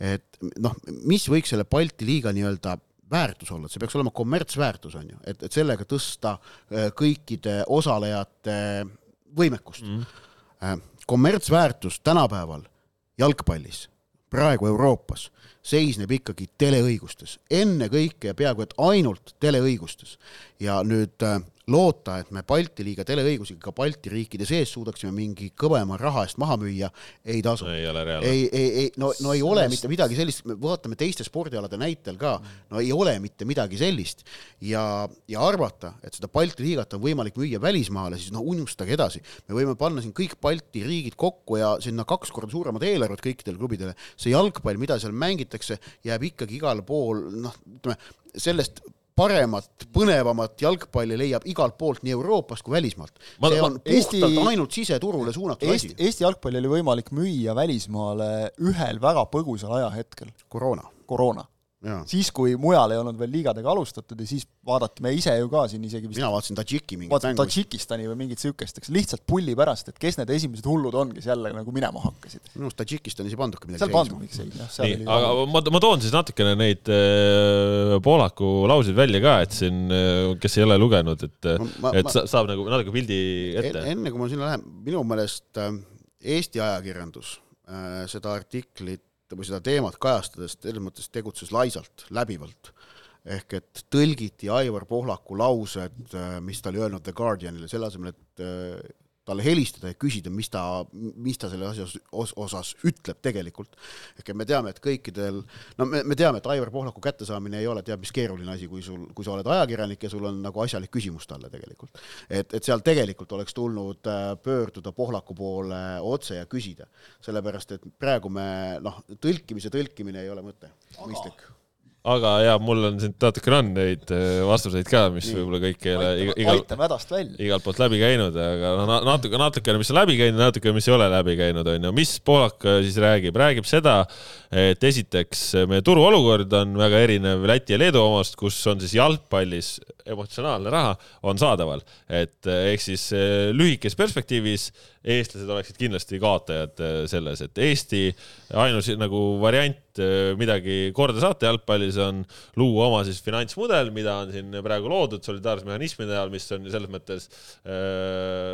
et noh, mis võiks selle Balti liiga nii-öelda väärtus olla, et see peaks olema kommertsväärtus, on ju, et, et sellega tõsta äh, kõikide osalejate võimekust mm. kommertsväärtus tänapäeval jalgpallis, praegu Euroopas, seisneb ikkagi teleõigustes, ennekõike ja peaaegu et ainult teleõigustes. ja nüüd äh, loota, et me Balti liiga teleõigusi ka Balti riikide sees suudaksime mingi kõvema raha eest maha müüa, ei tasu. ei ole reaalne. ei, ei, ei, no, no ei ole mitte midagi sellist, me vaatame teiste spordialade näitel ka, no ei ole mitte midagi sellist. ja, ja arvata, et seda Balti liigat on võimalik müüa välismaale, siis no unustage edasi. me võime panna siin kõik Balti riigid kokku ja sinna kaks korda suuremad eelarved kõikidele klubidele. see jalgpall, mida seal mängitakse, jääb ikkagi igal pool, noh, ütleme sellest paremat, põnevamat jalgpalli leiab igalt poolt, nii Euroopast kui välismaalt. see on Eesti, puhtalt ainult siseturule suunatud Eesti, asi. Eesti jalgpalli oli võimalik müüa välismaale ühel väga põgusal ajahetkel. koroona. koroona siis, kui mujal ei olnud veel liigadega alustatud ja siis vaadati, me ise ju ka siin isegi vist mina vaatasin Tadžiki mingit mängu. Tadžikistani või mingit niisugust, eks lihtsalt pulli pärast, et kes need esimesed hullud on, kes jälle nagu minema hakkasid. minu arust Tadžikistanis ei pandudki midagi seal pandud miks ei, jah. nii, aga ma, ma toon siis natukene neid äh, poolaku lauseid välja ka, et siin, äh, kes ei ole lugenud, et ma, et ma, saab nagu natuke pildi ette. enne kui ma sinna lähen, minu meelest äh, Eesti ajakirjandus äh, seda artiklit või seda teemat kajastades selles mõttes tegutses laisalt, läbivalt. ehk et tõlgiti Aivar Pohlaku laused, äh, mis ta oli öelnud The Guardianile, selle asemel, et äh, talle helistada ja küsida, mis ta, mis ta selle asja os osas ütleb tegelikult. ehk et me teame, et kõikidel, no me, me teame, et Aivar Pohlaku kättesaamine ei ole teab mis keeruline asi, kui sul, kui sa oled ajakirjanik ja sul on nagu asjalik küsimus talle tegelikult. et, et seal tegelikult oleks tulnud äh, pöörduda Pohlaku poole otse ja küsida, sellepärast et praegu me noh, tõlkimise tõlkimine ei ole mõte, mõistlik aga ja mul on siin natukene on neid äh, vastuseid ka, mis võib-olla kõik ei ole igal, igal, igalt poolt läbi käinud, aga noh, natuke, natukene, mis on läbi käinud, natuke, mis ei ole läbi käinud, on ju. mis Poolak äh, siis räägib, räägib seda, et esiteks meie turuolukord on väga erinev Läti ja Leedu omast, kus on siis jalgpallis emotsionaalne raha on saadaval, et eh, ehk siis lühikeses perspektiivis eestlased oleksid kindlasti kaotajad eh, selles, et Eesti ainus nagu variant midagi korda saata jalgpallis on luua oma siis finantsmudel, mida on siin praegu loodud solidaarsusmehhanismide näol, mis on selles mõttes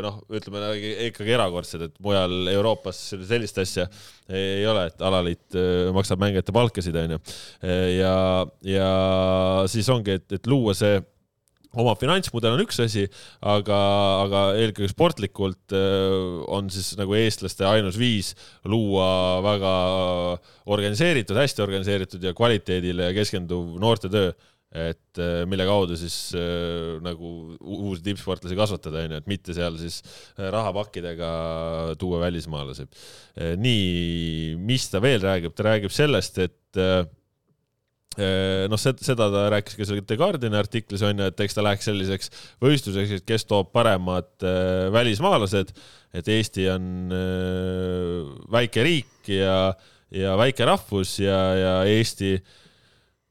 noh, ütleme ikkagi erakordsed, et mujal Euroopas sellist asja ei ole, et alaliit maksab mängijate palkasid, onju. ja, ja siis ongi, et, et luua see oma finantsmudel on üks asi, aga, aga eelkõige sportlikult äh, on siis nagu eestlaste ainus viis luua väga organiseeritud, hästi organiseeritud ja kvaliteedile keskenduv noortetöö, et äh, mille kaudu siis äh, nagu uusi tippsportlasi kasvatada, onju, et mitte seal siis rahapakkidega tuua välismaalasi. nii, mis ta veel räägib, ta räägib sellest, et Äh, noh, seda ta rääkis ka seal The Guardiani artiklis on ju, et eks ta läheks selliseks võistluseks, et kes toob paremad äh, välismaalased, et Eesti on äh, väike riik ja, ja väike rahvus ja, ja Eesti äh,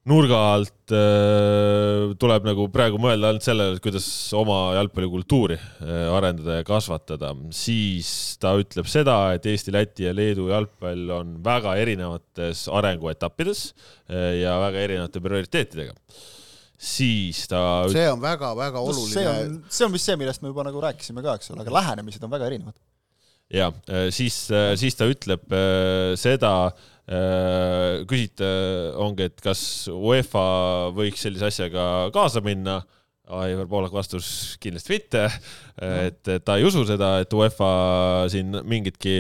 nurga alt äh, tuleb nagu praegu mõelda ainult sellele, kuidas oma jalgpallikultuuri äh, arendada ja kasvatada, siis ta ütleb seda, et Eesti, Läti ja Leedu jalgpall on väga erinevates arenguetappides äh, ja väga erinevate prioriteetidega siis ta see on väga-väga oluline no,. see on, see on vist see, millest me juba nagu rääkisime ka, eks ole, aga lähenemised on väga erinevad. ja siis, siis ta ütleb seda, Äh, küsite, ongi, et kas UEFA võiks sellise asjaga kaasa minna, Aivar Poolak vastus kindlasti mitte, et ta ei usu seda, et UEFA siin mingitki,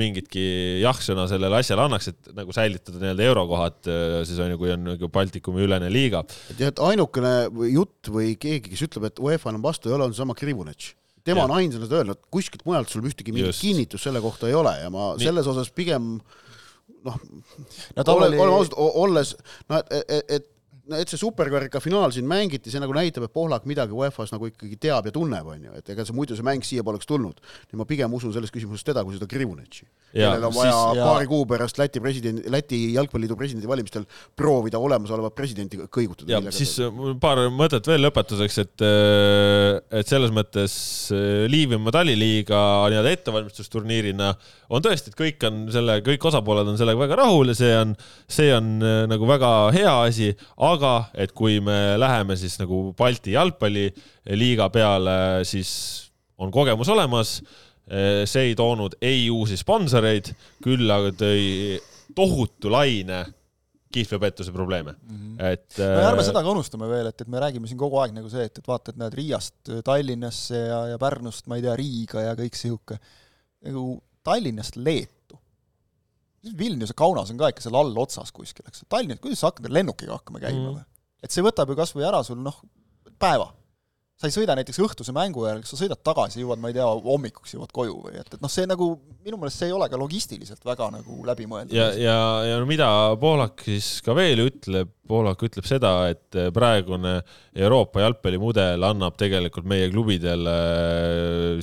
mingitki jah-sõna sellele asjale annaks, et nagu säilitada nii-öelda eurokohad, siis on ju, kui on nagu Baltikumi ülene liiga. et ainukene jutt või keegi, kes ütleb, et UEFA enam vastu ei ole, on seesama Krivunetš tema ja. on ainsana öelnud, kuskilt mujalt sul ühtegi mingit kinnitust selle kohta ei ole ja ma Nii. selles osas pigem noh no, ole, oli... oleme ausad, olles, no et, et, et no et see superkarika finaal siin mängiti, see nagu näitab, et Pohlak midagi UEFA-s nagu ikkagi teab ja tunneb, on ju, et ega see muidu see mäng siia poleks tulnud. ja ma pigem usun selles küsimuses teda kui seda Krivunetši. kellel on vaja siis, ja... paari kuu pärast Läti presidendi, Läti jalgpalliliidu presidendivalimistel proovida olemasolevat presidenti kõigutada. ja siis paar mõtet veel lõpetuseks, et, äh, et selles mõttes äh, Liivimaa taliliiga nii-öelda ettevalmistusturniirina on tõesti, et kõik on selle, kõik osapooled on sellega väga rahul ja see on, see on äh, nagu väga hea asi, aga et kui me läheme siis nagu Balti jalgpalliliiga peale, siis on kogemus olemas. Äh, see ei toonud ei uusi sponsoreid, küll aga tõi tohutu laine kihlveopettuse probleeme mm, -hmm. et no ja ärme äh, seda ka unustame veel, et, et me räägime siin kogu aeg nagu see, et, et vaata, et näed Riiast Tallinnasse ja, ja Pärnust, ma ei tea, Riiga ja kõik niisugune, nagu Tallinnast Leetu. Vilniuse Kaunas on ka ikka seal all otsas kuskil, eks, Tallinnas, kuidas sa hakkad lennukiga hakkama käima mm. või? et see võtab ju kas või ära sul noh, päeva. sa ei sõida näiteks õhtuse mängu järel, sa sõidad tagasi, jõuad, ma ei tea, hommikuks jõuad koju või et, et noh, see nagu minu meelest see ei ole ka logistiliselt väga nagu läbimõeldud. ja, ja, ja no mida Poolak siis ka veel ütleb, Poolak ütleb seda, et praegune Euroopa jalgpallimudel annab tegelikult meie klubidele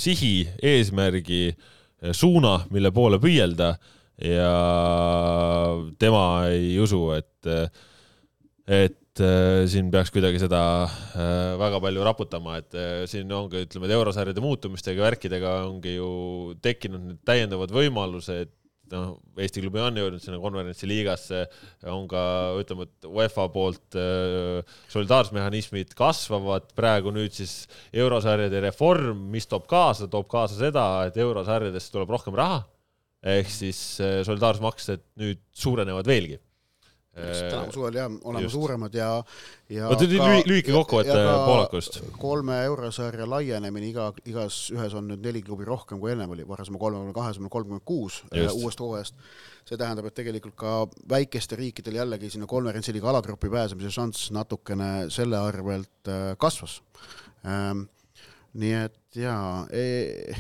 sihi, eesmärgi äh, suuna, mille poole püüelda ja tema ei usu, et, et äh, siin peaks kuidagi seda äh, väga palju raputama, et äh, siin ongi, ütleme, eurosarjade muutumistega, värkidega ongi ju tekkinud need täiendavad võimalused, noh, Eesti klubi on jõudnud sinna konverentsi liigasse, on ka ütleme, et UEFA poolt solidaarsusmehhanismid kasvavad, praegu nüüd siis eurosarjade reform, mis toob kaasa, toob kaasa seda, et eurosarjadest tuleb rohkem raha, ehk siis äh, solidaarsusmaksed nüüd suurenevad veelgi tänavu suvel jah, olema Just. suuremad ja, ja vot lühike kokkuvõte Poolakust. kolme eurosarja laienemine iga, igas ühes on nüüd neli klubi rohkem kui ennem oli, varasema kolmekümne kahes on kolmkümmend kuus äh, uuest hooajast. see tähendab, et tegelikult ka väikestel riikidel jällegi sinna konverentsi liiga alagrupi pääsemise šanss natukene selle arvelt äh, kasvas ähm,. nii et jaa e,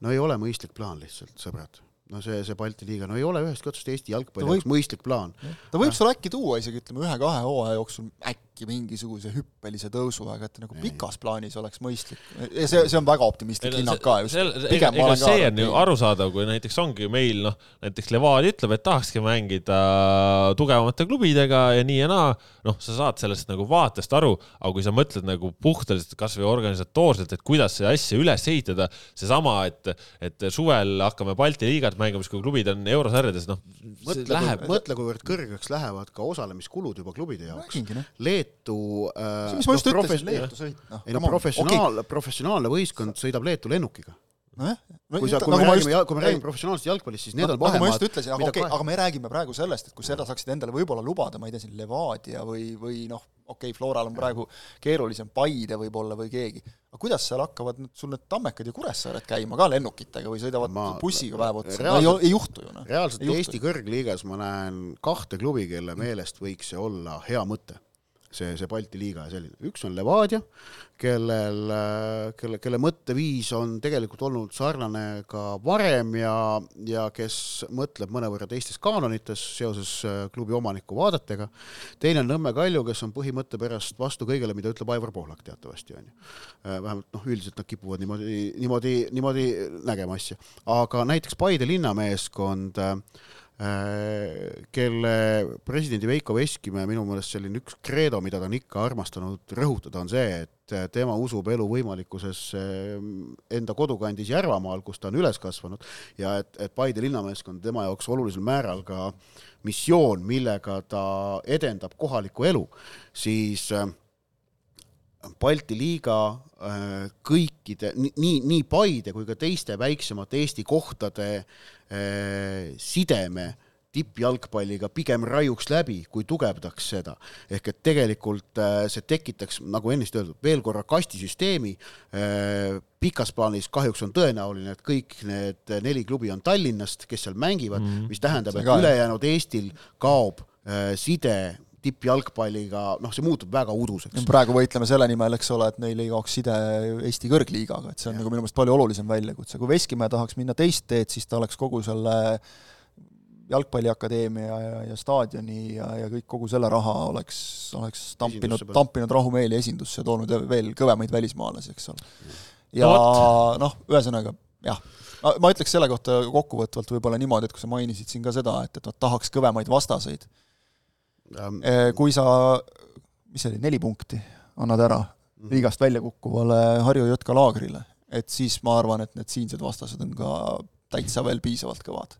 no ei ole mõistlik plaan lihtsalt, sõbrad no see, see Balti liiga, no ei ole ühestki otsast Eesti jalgpalli jaoks mõistlik plaan. ta võib sul äkki tuua isegi ütleme ühe-kahe hooaja jooksul äkki mingisuguse hüppelise tõusu, aga et nagu pikas plaanis oleks mõistlik. ja see, see on väga optimistlik hinnang ka just. ega, ega see on ju arusaadav, kui näiteks ongi meil noh, näiteks Levadia ütleb, et tahakski mängida tugevamate klubidega ja nii ja naa, noh, sa saad sellest nagu vaatest aru, aga kui sa mõtled nagu puhtalt kasvõi organisatoorselt, et kuidas seda asja üles ehitada, seesama, et, et suvel hakkame Balti liigat mängima, siis kui klubid on eurosarjades, noh, mõtle, mõtle, kuivõrd kõrgeks lähevad ka osalemiskulud juba klubide jaoks. Leetu Leetu äh, mis ma just no, ütlesin, Leetu sõit, noh. ei no professionaal okay., professionaalne võistkond sõidab Leetu lennukiga nojah, kui sa, kui me räägime, kui me räägime professionaalsest jalgpallist, siis need on vahemaad. nagu ma just ütlesin, aga okei okay,, aga me räägime praegu sellest, et kui seda saaksid endale võib-olla lubada, ma ei tea, siin Levadia või, või noh, okei okay,, Floral on praegu keerulisem, Paide võib-olla või keegi, aga kuidas seal hakkavad nüüd sul need Tammekad ja Kuressaared käima ka lennukitega või sõidavad ma, bussiga päev otsa, no ei, ei juhtu ju noh. reaalselt Eesti kõrgliigas ma näen kahte klubi, kelle meelest võiks see olla hea mõte see, see Balti liiga ja selline, üks on Levadia, kellel, kelle, kelle mõtteviis on tegelikult olnud sarnane ka varem ja, ja kes mõtleb mõnevõrra teistes kaanonites seoses äh, klubi omaniku vaadetega. teine on Nõmme Kalju, kes on põhimõtte pärast vastu kõigele, mida ütleb Aivar Pohlak teatavasti, on ju. Äh, vähemalt noh, üldiselt nad kipuvad niimoodi, niimoodi, niimoodi nägema asja. aga näiteks Paide linnameeskond äh, Äh, kelle presidendi Veiko Veskimäe minu meelest selline üks kreedo, mida ta on ikka armastanud rõhutada, on see, et tema usub elu võimalikkusesse enda kodukandis Järvamaal, kus ta on üles kasvanud ja et, et Paide linnameeskond tema jaoks olulisel määral ka missioon, millega ta edendab kohalikku elu, siis äh, Balti liiga äh, kõikide, nii, nii Paide kui ka teiste väiksemate Eesti kohtade äh, sideme tippjalgpalliga pigem raiuks läbi, kui tugevdaks seda. ehk et tegelikult äh, see tekitaks, nagu ennist öeldud, veel korra kastisüsteemi. Pikas plaanis kahjuks on tõenäoline, et kõik need neli klubi on Tallinnast, kes seal mängivad mm, -hmm. mis tähendab, et ülejäänud Eestil kaob side tippjalgpalliga, noh, see muutub väga uduseks. praegu võitleme selle nimel, eks ole, et neil ei kaoks side Eesti kõrgliigaga, et see on ja. nagu minu meelest palju olulisem väljakutse, kui Veskimäe tahaks minna teist teed, siis ta oleks kogu selle jalgpalliakadeemia ja, ja staadioni ja, ja kõik, kogu selle raha oleks, oleks tampinud, tampinud rahumeeli esindusse ja toonud veel kõvemaid välismaalasi, eks ole. ja noh, ühesõnaga jah, ma ütleks selle kohta kokkuvõtvalt võib-olla niimoodi, et kui sa mainisid siin ka seda, et, et nad tahaks kõvemaid vastaseid kui sa, mis see oli, neli punkti annad ära mhm. liigast välja kukkuvale Harju Jõtka laagrile, et siis ma arvan, et need siinsed vastased on ka täitsa veel piisavalt kõvad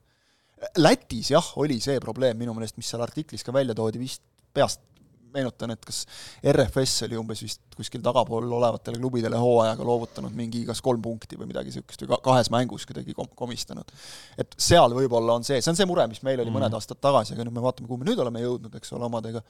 Lätis jah, oli see probleem minu meelest, mis seal artiklis ka välja toodi, vist peast meenutan, et kas RFS oli umbes vist kuskil tagapool olevatele klubidele hooajaga loovutanud mingi kas kolm punkti või midagi niisugust või kahes mängus kuidagi kom-, komistanud. et seal võib-olla on see, see on see mure, mis meil oli mõned aastad tagasi, aga nüüd me vaatame, kuhu me nüüd oleme jõudnud, eks ole, omadega,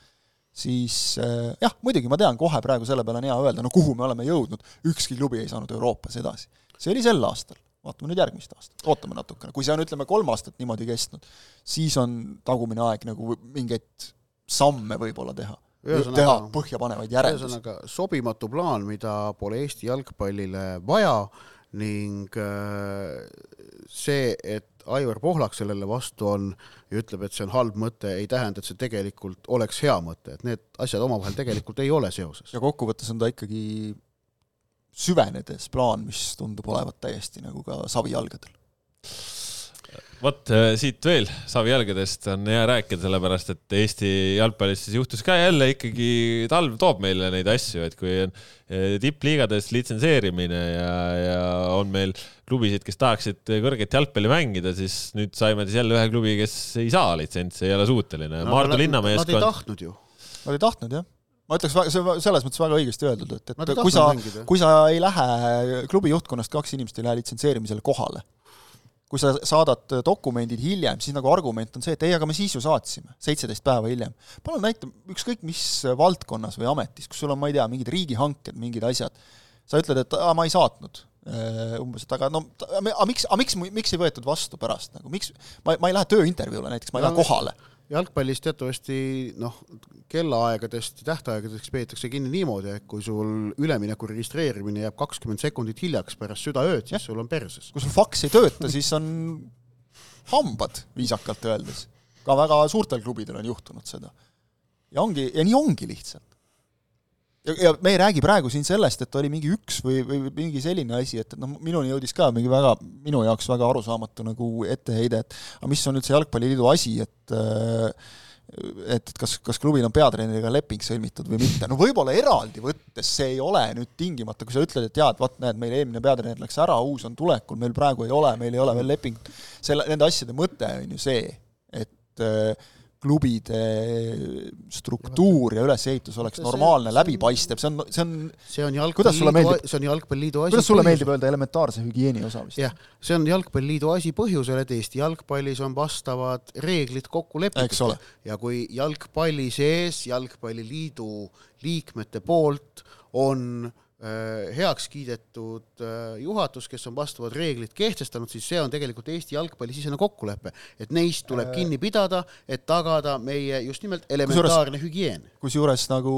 siis äh, jah, muidugi ma tean, kohe praegu selle peale on hea öelda, no kuhu me oleme jõudnud, ükski klubi ei saanud Euroopas edasi. see oli sel aastal vaatame nüüd järgmist aastat, ootame natukene, kui see on, ütleme, kolm aastat niimoodi kestnud, siis on tagumine aeg nagu mingeid samme võib-olla teha. Teha põhjapanevaid järeldusi. ühesõnaga, sobimatu plaan, mida pole Eesti jalgpallile vaja ning äh, see, et Aivar Pohlak sellele vastu on ja ütleb, et see on halb mõte, ei tähenda, et see tegelikult oleks hea mõte, et need asjad omavahel tegelikult ei ole seoses. ja kokkuvõttes on ta ikkagi süvenedes plaan, mis tundub olevat täiesti nagu ka savijalgadel. Vot äh, siit veel savijalgadest on hea rääkida, sellepärast et Eesti jalgpallis siis juhtus ka jälle ikkagi, talv toob meile neid asju, et kui on äh, tippliigades litsenseerimine ja, ja on meil klubisid, kes tahaksid kõrget jalgpalli mängida, siis nüüd saime siis jälle ühe klubi, kes ei saa litsentsi, ei ole suuteline no,. Maardu linnameeskond. Nad ei tahtnud ju. Nad ei tahtnud jah ma ütleks, see selles mõttes väga õigesti öeldud, et, et kui sa, kui sa ei lähe, klubi juhtkonnast kaks inimest ei lähe litsenseerimisele kohale, kui sa saadad dokumendid hiljem, siis nagu argument on see, et ei, aga me siis ju saatsime, seitseteist päeva hiljem. palun näita, ükskõik mis valdkonnas või ametis, kus sul on, ma ei tea, mingid riigihanked, mingid asjad, sa ütled, et aa, ma ei saatnud äh, umbes, et aga no, aga miks, aga miks, miks ei võetud vastu pärast nagu, miks, ma, ma ei lähe tööintervjuule näiteks, ma ei no, lähe kohale jalgpallis teatavasti noh, kellaaegadest tähtaegadest peetakse kinni niimoodi, et kui sul ülemineku registreerimine jääb kakskümmend sekundit hiljaks pärast südaööd, siis ja. sul on perses. kui sul faks ei tööta, siis on hambad, viisakalt öeldes. ka väga suurtel klubidel on juhtunud seda. ja ongi, ja nii ongi lihtsalt ja, ja me ei räägi praegu siin sellest, et oli mingi üks või, või mingi selline asi, et, et noh, minuni jõudis ka mingi väga, minu jaoks väga arusaamatu nagu etteheide, et aga mis on üldse Jalgpalliliidu asi, et et, et kas, kas klubil on peatreeneriga leping sõlmitud või mitte, no võib-olla eraldi võttes see ei ole nüüd tingimata, kui sa ütled, et jaa, et vot näed, meil eelmine peatreener läks ära, uus on tulekul, meil praegu ei ole, meil ei ole veel lepingut, selle, nende asjade mõte on ju see, et äh, klubide struktuur ja ülesehitus oleks normaalne, läbipaistev, see on, see on see on jalgpalliliidu, see on jalgpalliliidu asi kuidas sulle põhjusel? meeldib öelda elementaarse hügieeni osa vist? jah, see on jalgpalliliidu asi põhjusel, et Eesti jalgpallis on vastavad reeglid kokku lepitud ja kui jalgpalli sees Jalgpalliliidu liikmete poolt on äh, Äh, heaks kiidetud äh, juhatus, kes on vastavad reeglid kehtestanud, siis see on tegelikult Eesti jalgpalli sisene kokkulepe, et neist tuleb äh, kinni pidada, et tagada meie just nimelt elementaarne hügieen. kusjuures nagu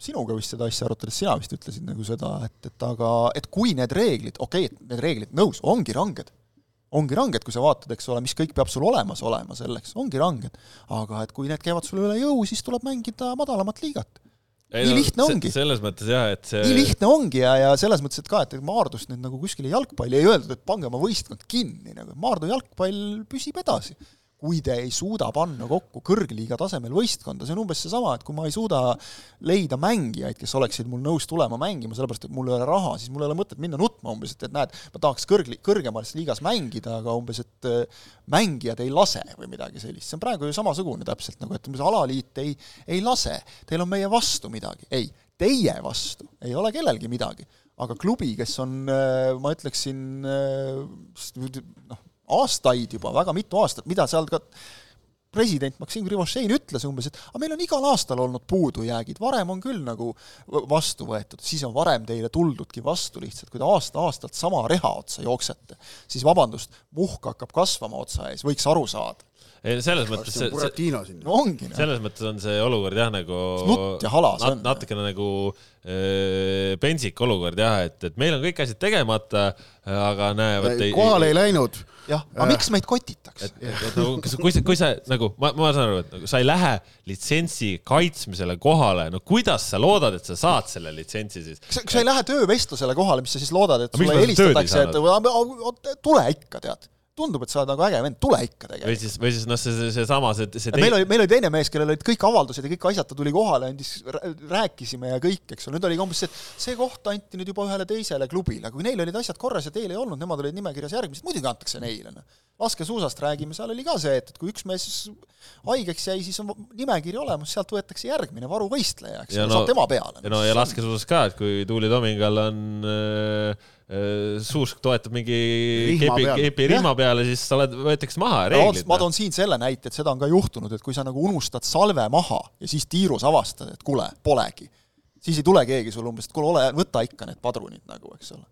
sinuga vist seda asja arutades, sina vist ütlesid nagu seda, et, et aga, et kui need reeglid, okei okay,, et need reeglid, nõus, ongi ranged, ongi ranged, kui sa vaatad, eks ole, mis kõik peab sul olemas olema selleks, ongi ranged. aga et kui need käivad sulle üle jõu, siis tuleb mängida madalamat liigat ei, nii no, lihtne ongi. selles mõttes jah, et see nii lihtne ongi ja, ja selles mõttes, et ka, et Maardust nüüd nagu kuskile jalgpalli ei öeldud, et pange oma võistkond kinni, nagu Maardu jalgpall püsib edasi kui te ei suuda panna kokku kõrgliiga tasemel võistkonda, see on umbes seesama, et kui ma ei suuda leida mängijaid, kes oleksid mul nõus tulema mängima, sellepärast et mul ei ole raha, siis mul ei ole mõtet minna nutma umbes, et, et näed, ma tahaks kõrgli-, kõrgemas liigas mängida, aga umbes, et äh, mängijad ei lase või midagi sellist, see on praegu ju samasugune täpselt nagu, et umbes alaliit ei, ei lase, teil on meie vastu midagi, ei, teie vastu ei ole kellelgi midagi. Aga klubi, kes on, äh, ma ütleksin, äh, noh, aastaid juba, väga mitu aastat, mida seal ka president Maksim Grivošein ütles umbes, et aga meil on igal aastal olnud puudujäägid, varem on küll nagu vastu võetud, siis on varem teile tuldudki vastu lihtsalt, kui te aasta-aastalt sama reha otsa jooksete, siis vabandust, muhk hakkab kasvama otsa ees, võiks aru saada ei selles mõttes see, siin. no ongi. selles mõttes on see olukord jah, nagu nutt ja hala see on. natukene nagu äh, pentsik olukord jah, et, et meil on kõik asjad tegemata, aga näe, vot ei kohale ei läinud. Jah, aga miks meid kotitakse? nagu, kui sa, kui sa nagu, ma, ma saan aru, et nagu sa ei lähe litsentsi kaitsmisele kohale, no kuidas sa loodad, et sa saad selle litsentsi siis? kas, kas sa ei lähe töövestlusele kohale, mis sa siis loodad, et sulle helistatakse, et tule ikka, tead tundub, et sa oled nagu äge vend, tule ikka tegelikult. või siis, või siis noh, see, seesama, see, see, see meil oli, meil oli teine mees, kellel olid kõik avaldused ja kõik asjad, ta tuli kohale, andis, rääkisime ja kõik, eks ole, nüüd oli ka umbes see, et see koht anti nüüd juba ühele teisele klubile, kui neil olid asjad korras ja teil ei olnud, nemad olid nimekirjas järgmised, muidugi antakse neile, noh. laskesuusast räägime, seal oli ka see, et, et kui üks mees haigeks jäi, siis on nimekiri olemas, sealt võetakse järgmine varuvõistleja, eks ole no,, saab tema peale. no ja laskesuusas ka, et kui Tuuli Tomingal on äh, Äh, Suusk toetab mingi kepi, kepi rihma peale, siis sa oled, võetakse maha reeglid. ma toon siin selle näite, et seda on ka juhtunud, et kui sa nagu unustad salve maha ja siis tiirus avastad, et kuule, polegi, siis ei tule keegi sulle umbes, et kuule, ole, võta ikka need padrunid nagu, eks ole.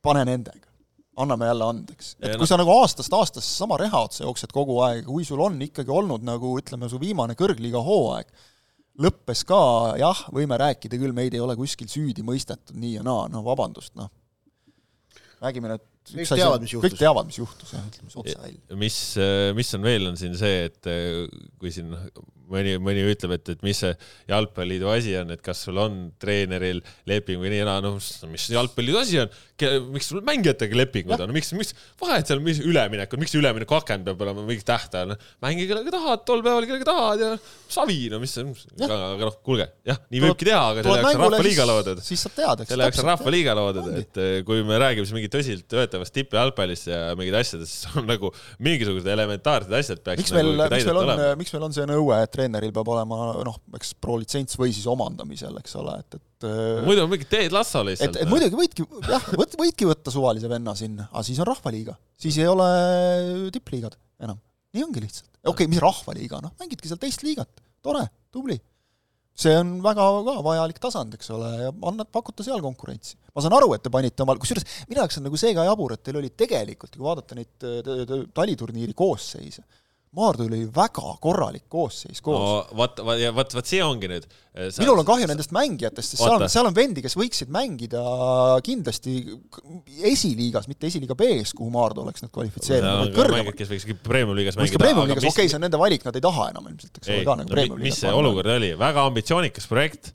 pane nendega. anname jälle andeks. et ja kui no. sa nagu aastast aastasse sama reha otsa jooksed kogu aeg, kui sul on ikkagi olnud nagu ütleme, su viimane kõrgliiga hooaeg, lõppes ka, jah, võime rääkida küll, meid ei ole kuskil süüdi mõistetud nii ja naa, no vabandust, noh räägime nüüd kõik teavad, mis juhtus. kõik teavad, mis juhtus, jah, ütleme siis otse välja. mis, mis on veel, on siin see, et kui siin mõni, mõni ütleb, et, et mis see jalgpalliliidu asi on, et kas sul on treeneril leping või nii ja naa, noh, mis jalgpalliliidu asi on, miks sul mängijatega lepingud on, miks, miks vahet seal, mis üleminekud, miks ülemineku aken peab olema mingi tähtajal, noh, mängi kellega tahad, tol päeval kellega tahad ja savi, no mis see, aga, aga noh, kuulge, jah, nii võibki teha, aga selle jaoks on rahvaliiga loodud. siis sa tead, eks. selle jaoks on rahvaliiga loodud, et eh, kui me räägime siis mingi tõsiselt töötavast tippjalgpallist ja mingid asjadest, siis on nagu mingisugused elementaarsed asjad peaks miks meil, nagu miks meil on, miks meil on see nõue, et treeneril peab olema noh, eks pro-litsents või siis omandamisel, eks ole, et, et muidu on mingi Teet Lasso lihtsalt. et, et muidugi võidki, jah, võt-, võidki võtta suvalise venna sinna, aga siis on rahvaliiga. siis ei ole tippliigad enam. nii ongi lihtsalt. okei okay,, mis rahvaliiga, noh, mängidki seal teist liigat, tore, tubli. see on väga ka vajalik tasand, eks ole, ja annad, pakute seal konkurentsi. ma saan aru, et te panite omal, kusjuures minu jaoks on nagu see ka jabur, et teil oli tegelikult, kui vaadata neid taliturniiri koosseise, Maardul oli väga korralik koosseis koos no,. vot, vot, vot see ongi nüüd. Eh, minul on kahju nendest mängijatest, sest seal on, seal on vendi, kes võiksid mängida kindlasti esiliigas, mitte esiliiga B-s, kuhu Maardu oleks nüüd kvalifitseerinud, vaid kõrgemal. kes võiksid premium-liigas mängida. premium-liigas, okei okay,, see on nende valik, nad ei taha enam ilmselt, eks ole, ka nagu premium-liigas. mis see olukord oli, väga ambitsioonikas projekt,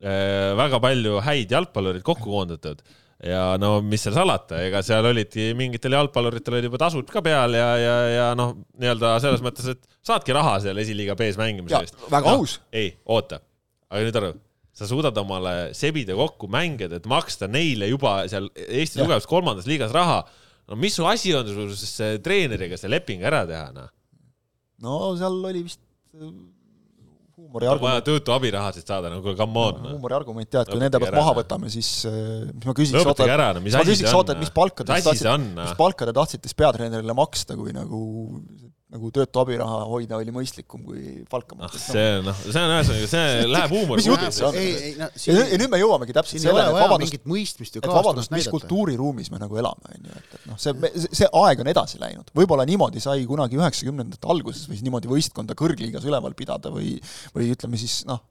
eh, väga palju häid jalgpallureid kokku koondatud ja no mis seal salata, ega seal olidki mingitel jalgpalluritel olid juba tasud ka peal ja, ja, ja noh, nii-öelda selles mõttes, et saadki raha seal esiliiga B-s mängimise eest. väga no, aus. ei, oota, aga nüüd aru, sa suudad omale sebida kokku mängijad, et maksta neile juba seal Eesti tugevas kolmandas liigas raha. no mis su asi on sul treeneriga see leping ära teha, noh? no seal oli vist huumoriargument. vaja töötu abirahasid saada, no kuule, come on no,. huumoriargument jah, et kui nende pealt maha võtame, siis äh, mis ma küsiks, oota, no, mis ma küsiks, oota, et mis palka te tahtsite, mis palka te tahtsite siis peatreenerile maksta, kui nagu nagu töötu abiraha hoida oli mõistlikum kui palka maksta. ah, see noh, see on ühesõnaga, see (laughs) läheb huumori mis jutt see on? ja, ja nüüd me jõuamegi täpselt sellele, et vabandust, mingit mõistmist ju ka vabandust, mis kultuuriruumis me nagu elame, on ju, et, et noh, see, see aeg on edasi läinud. võib-olla niimoodi sai kunagi üheksakümnendate alguses võis niimoodi võistkonda kõrgliigas üleval pidada või või ütleme siis noh,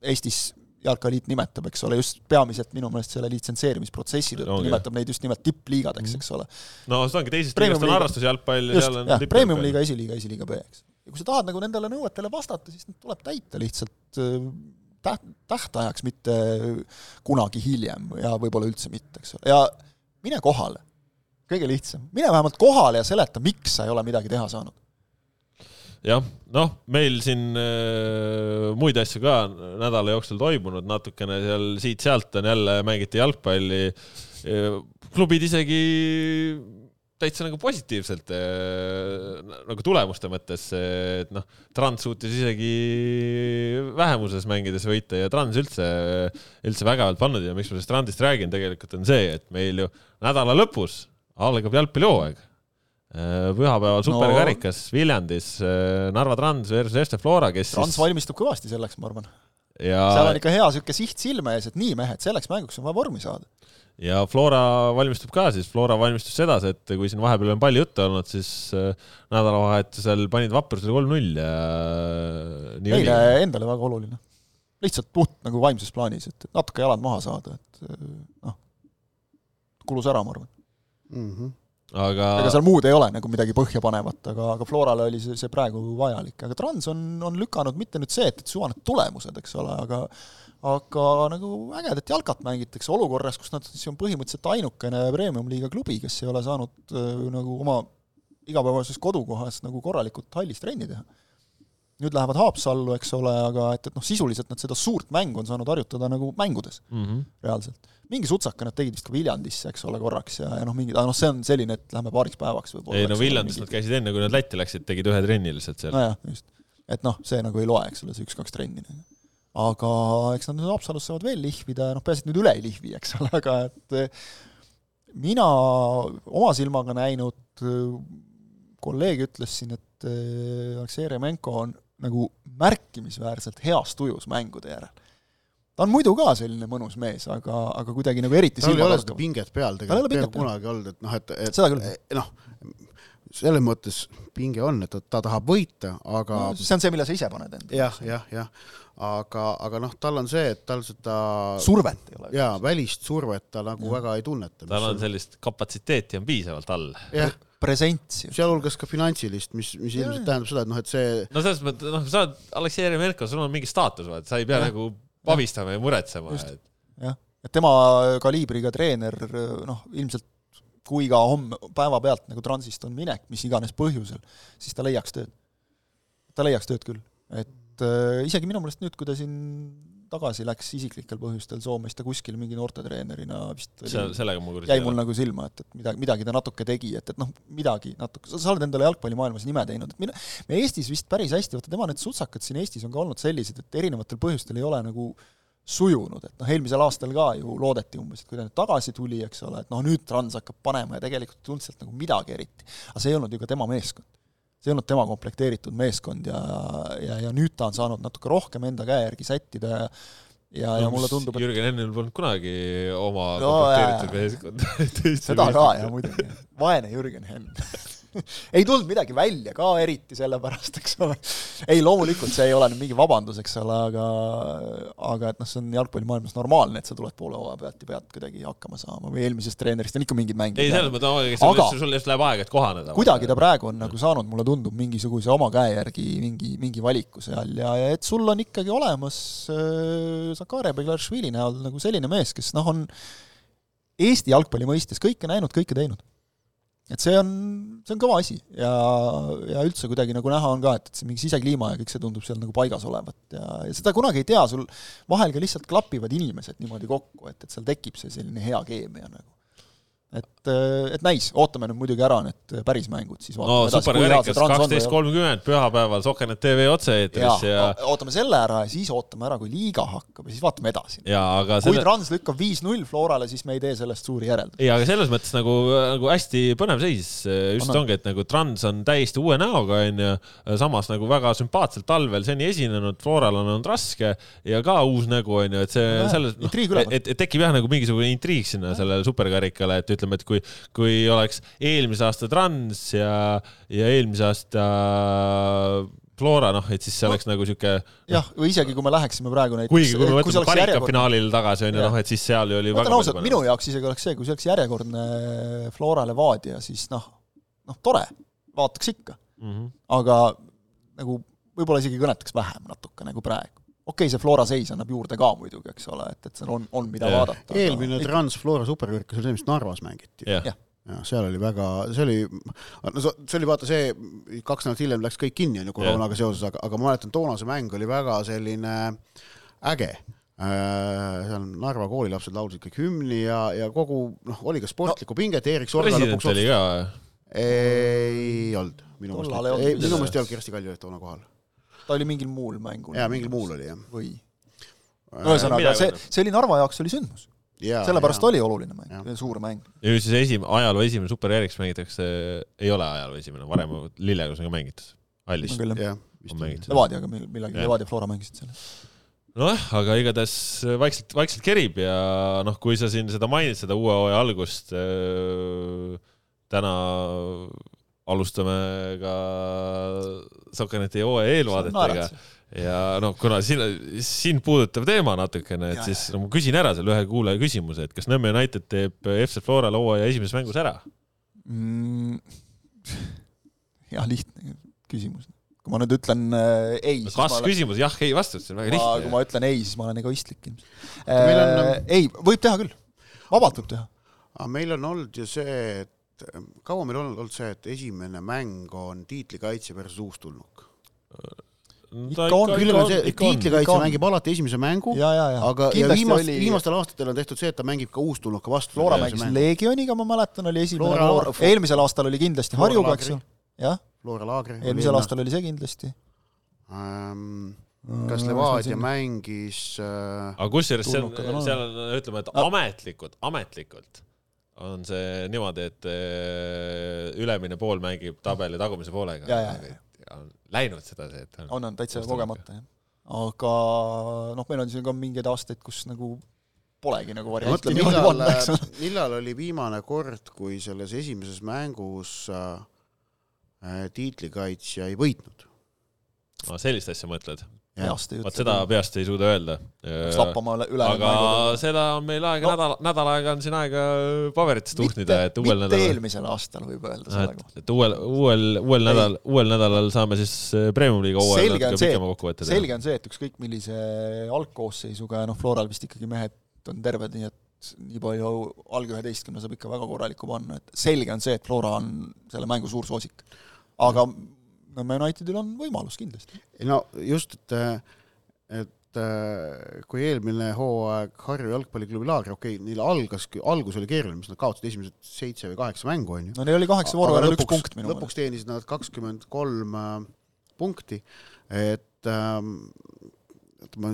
Eestis jalkaliit nimetab, eks ole, just peamiselt minu meelest selle litsenseerimisprotsessi tõttu no, nimetab neid just nimelt tippliigadeks, eks ole. no see ongi teisest liigast on harrastusjalgpall ja seal on jah, premium-liiga, esiliiga, esiliiga B, eks. ja kui sa tahad nagu nendele nõuetele vastata, siis need tuleb täita lihtsalt äh, täht-, tähtajaks, mitte kunagi hiljem ja võib-olla üldse mitte, eks ole, ja mine kohale. kõige lihtsam, mine vähemalt kohale ja seleta, miks sa ei ole midagi teha saanud jah, noh, meil siin äh, muid asju ka nädala jooksul toimunud natukene seal siit-sealt on jälle mängiti jalgpalli äh,. klubid isegi täitsa nagu positiivselt äh, nagu tulemuste mõttes, et noh, Trans suutis isegi vähemuses mängides võita ja Trans üldse, üldse vägevalt pannud ja miks ma sellest Transist räägin, tegelikult on see, et meil ju nädala lõpus algab jalgpallihooaeg pühapäeval superkarikas no. Viljandis Narva Trans versus Este Flora, kes Trans siis... valmistub kõvasti selleks, ma arvan ja seal on ikka hea niisugune siht silme ees, et nii, mehed, selleks mänguks on vaja vormi saada. ja Flora valmistub ka siis, Flora valmistus sedasi, et kui siin vahepeal on palju juttu olnud, siis äh, nädalavahetusel panid Vaprusele kolm-null ja äh, neile endale väga oluline. lihtsalt puht nagu vaimses plaanis, et natuke jalad maha saada, et äh, noh, kulus ära, ma arvan mm. -hmm aga ega seal muud ei ole nagu midagi põhjapanevat, aga, aga Florale oli see, see praegu vajalik, aga Trans on, on lükanud mitte nüüd see, et, et suva need tulemused, eks ole, aga aga nagu ägedat jalkat mängitakse olukorras, kus nad siis on põhimõtteliselt ainukene premium-liiga klubi, kes ei ole saanud äh, nagu oma igapäevases kodukohas nagu korralikult hallis trenni teha. Nüüd lähevad Haapsallu, eks ole, aga et, et noh, sisuliselt nad seda suurt mängu on saanud harjutada nagu mängudes mm -hmm. reaalselt mingi sutsaka nad tegid vist ka Viljandisse, eks ole, korraks ja, ja noh, mingid, aga noh, see on selline, et lähme paariks päevaks võib-olla. ei no Viljandis mingi... nad käisid enne, kui nad Lätti läksid, tegid ühe trenni lihtsalt seal. nojah, just. et noh, see nagu ei loe, eks ole, see üks-kaks trenni. aga eks nad nüüd Haapsalus saavad veel lihvida ja noh, peaasi, et nüüd üle ei lihvi, eks ole, aga et eh, mina oma silmaga näinud, eh, kolleeg ütles siin, et eh, Aleksei Remenko on nagu märkimisväärselt heas tujus mängude järel ta on muidu ka selline mõnus mees, aga, aga kuidagi nagu eriti tal ei ole seda pinget peal tegelikult peaaegu kunagi olnud, et noh, et, et seda küll. Eh, noh, selles mõttes pinge on, et ta, ta tahab võita, aga no, see on see, mille sa ise paned endale. jah, jah, jah. aga, aga noh, tal on see, et tal seda survet ei ole. jaa, välist survet ta nagu ja. väga ei tunneta. tal on sellist kapatsiteeti on piisavalt all. jah presents sealhulgas ka finantsilist, mis, mis ilmselt tähendab seda, et noh, et see no selles mõttes, noh, sa oled Aleksei Jeremenko, sul on mingi staatus, vaata, sa ei pea ja. nagu pabistama ja muretsema. jah, et tema kaliibriga treener, noh, ilmselt kui ka homme päevapealt nagu transist on minek, mis iganes põhjusel, siis ta leiaks tööd. ta leiaks tööd küll, et äh, isegi minu meelest nüüd, kui ta siin tagasi läks isiklikel põhjustel Soome, siis ta kuskil mingi noortetreenerina vist oli, sellega mul jäi mul nagu silma, et, et midagi, midagi ta natuke tegi, et, et noh, midagi natuke, sa oled endale jalgpallimaailmas nime teinud, et mina, me Eestis vist päris hästi, vaata tema need sutsakad siin Eestis on ka olnud sellised, et erinevatel põhjustel ei ole nagu sujunud, et noh, eelmisel aastal ka ju loodeti umbes, et kui ta nüüd tagasi tuli, eks ole, et noh, nüüd Trans hakkab panema ja tegelikult ei tulnud sealt nagu midagi eriti. aga see ei olnud ju ka tema meeskond see ei olnud tema komplekteeritud meeskond ja, ja, ja nüüd ta on saanud natuke rohkem enda käe järgi sättida ja ja no,, ja mulle tundub, et Jürgen Hennil polnud kunagi oma no, komplekteeritud meeskonda (laughs) seda ka, jah, muidugi. vaene Jürgen Henn (laughs) (laughs) ei tulnud midagi välja ka eriti sellepärast, eks ole. ei, loomulikult see ei ole nüüd mingi vabandus, eks ole, aga aga et noh, see on jalgpallimaailmas normaalne, et sa tuled poole hooaja pealt ja pead kuidagi hakkama saama või eelmisest treenerist on ikka mingid mängijad. ei, selles mõttes, aga sul just läheb aega, et kohaneda. kuidagi ta praegu on nagu saanud, mulle tundub, mingisuguse oma käe järgi mingi, mingi valiku seal ja, ja et sul on ikkagi olemas äh, Zakaria Beglaršvili näol nagu selline mees, kes noh, on Eesti jalgpalli mõistes kõike näinud, kõike teinud et see on, see on kõva asi. Ja, ja üldse kuidagi nagu näha on ka, et, et see mingi sisekliima ja kõik see tundub seal nagu paigas olevat. Ja, ja seda kunagi ei tea, sul vahel ka lihtsalt klapivad inimesed niimoodi kokku, et, et seal tekib see selline hea keemia nagu. Et, äh, et näis, ootame nüüd muidugi ära need päris mängud, siis no superkarikas kaksteist kolmkümmend pühapäeval Sokenet tv otse-eetris ja, ja ootame selle ära ja siis ootame ära, kui liiga hakkab ja siis vaatame edasi. Aga kui selle... Trans lükkab viis-null Florale, siis me ei tee sellest suuri järeldusi. ei, aga selles mõttes nagu, nagu hästi põnev seis just on, ongi, et nagu Trans on täiesti uue näoga, onju, samas nagu väga sümpaatselt talvel seni esinenud, Floral on olnud raske ja ka uus nägu, onju, et see selles, noh, et, et tekib jah, nagu mingisugune intriig sinna sellele superkarikale, et ütleme, et kui, kui oleks eelmise aasta Trans ja, ja eelmise aasta Flora, noh, et siis see oleks no, nagu sihuke jah, või isegi kui me läheksime praegu näiteks. kuigi kui me mõtleme karikafinaalile tagasi, on ju, noh, et siis seal ju oli väga. ausalt, minu jaoks isegi oleks see, kui see oleks järjekordne Flora Levadia, siis noh, noh, tore, vaataks ikka mm. -hmm. aga nagu võib-olla isegi kõnetaks vähem natuke nagu praegu okei okay,, see Flora seis annab juurde ka muidugi, eks ole, et, et seal on, on mida yeah. vaadata. eelmine aga... Trans-Flora superkõrgus oli see, mis Narvas mängiti yeah.. Yeah. ja seal oli väga, see oli, no see oli vaata see, kaks nädalat hiljem läks kõik kinni, on ju, koroonaga yeah. seoses, aga, aga ma mäletan, toona see mäng oli väga selline äge äh, seal Narva koolilapsed laulsid kõik hümni ja, ja kogu noh, oli ka sportlikku no, pinget, Erik Sorga lõpuks oli ka ei olnud, minu meelest, ei, minu meelest ei olnud Kersti Kaljulaid toona kohal ta oli mingil muul mängul. jaa, mingil muul oli, jah. või? ühesõnaga, see, see oli Narva jaoks oli sündmus. sellepärast oli oluline mäng, suur mäng. ja nüüd siis esim-, ajaloo esimene superjärjeks mängitakse, ei ole ajaloo esimene, varem Lillekoos on ka mängitud, hallis. Levadiaga millalgi, Levadia Flora mängisid seal nojah, aga igatahes vaikselt, vaikselt kerib ja noh, kui sa siin seda mainid, seda uue hooaja algust äh,, täna alustame ka Sokkerneti hooaja eelvaadetega ja noh, kuna siin, sind puudutav teema natukene, et ja, siis no, ma küsin ära selle ühe kuulaja küsimuse, et kas Nõmme United teeb FC Florale hooaja esimeses mängus ära mm,? (laughs) jah, lihtne küsimus. kui ma nüüd ütlen äh, ei. kas küsimus olen... jah-ei vastus, see on väga lihtne. kui ma ütlen ei, siis ma olen egoistlik ilmselt äh,. On... ei, võib teha küll, vabalt võib teha. aga meil on olnud ju see, et kaua meil on olnud see, et esimene mäng on tiitlikaitsja versus uustulnuk? ikka on, küll on see, tiitlikaitse mängib alati esimese mängu, aga ja viimast, oli... viimastel aastatel on tehtud see, et ta mängib ka uustulnuka vastu. Flora mängis Leegioniga, ma mäletan, oli esimene Flora, voor, eelmisel aastal oli kindlasti Harjuga, eks ju, jah. Flora Laagri. eelmisel aastal oli see kindlasti. Ähm, kas Levadia mängis äh... aga kusjuures seal, seal on, ütleme, et ametlikult, ametlikult on see niimoodi, et äh, ülemine pool mängib tabeli tagumise poolega. on läinud sedasi, et on, on täitsa kogemata, jah. aga noh, meil on siin ka mingeid aastaid, kus nagu polegi nagu varianti ole. (laughs) millal oli viimane kord, kui selles esimeses mängus äh, tiitlikaitsja ei võitnud? sellist asja mõtled? Peast ei ütle. vot seda peast ei suuda öelda. lappama üle. aga seda on meil aega no., nädal, nädal aega on siin aega paberitest tuhnida, et uuel nädalal. eelmisel aastal võib öelda selle kohta. et uuel, uuel, uuel nädal, uuel nädalal saame siis äh, Premium-liiga hooajal natuke pikema kokkuvõtte teha. selge on see, et ükskõik millise algkoosseisuga ja noh, Floral vist ikkagi mehed on terved, nii et nii palju alg üheteistkümne saab ikka väga korralikku panna, et selge on see, et Flora on selle mängu suur soosik. aga Nõmme Unitedil on võimalus kindlasti. no just, et, et kui eelmine hooaeg Harju jalgpalliklubi Laagri, okei okay,, neil algas, algus oli keeruline, mis nad kaotasid esimesed seitse või kaheksa mängu, on ju. no neil oli kaheksa vooru järel üks punkt minu meelest. lõpuks teenisid nad kakskümmend kolm äh, punkti, et ähm, et ma,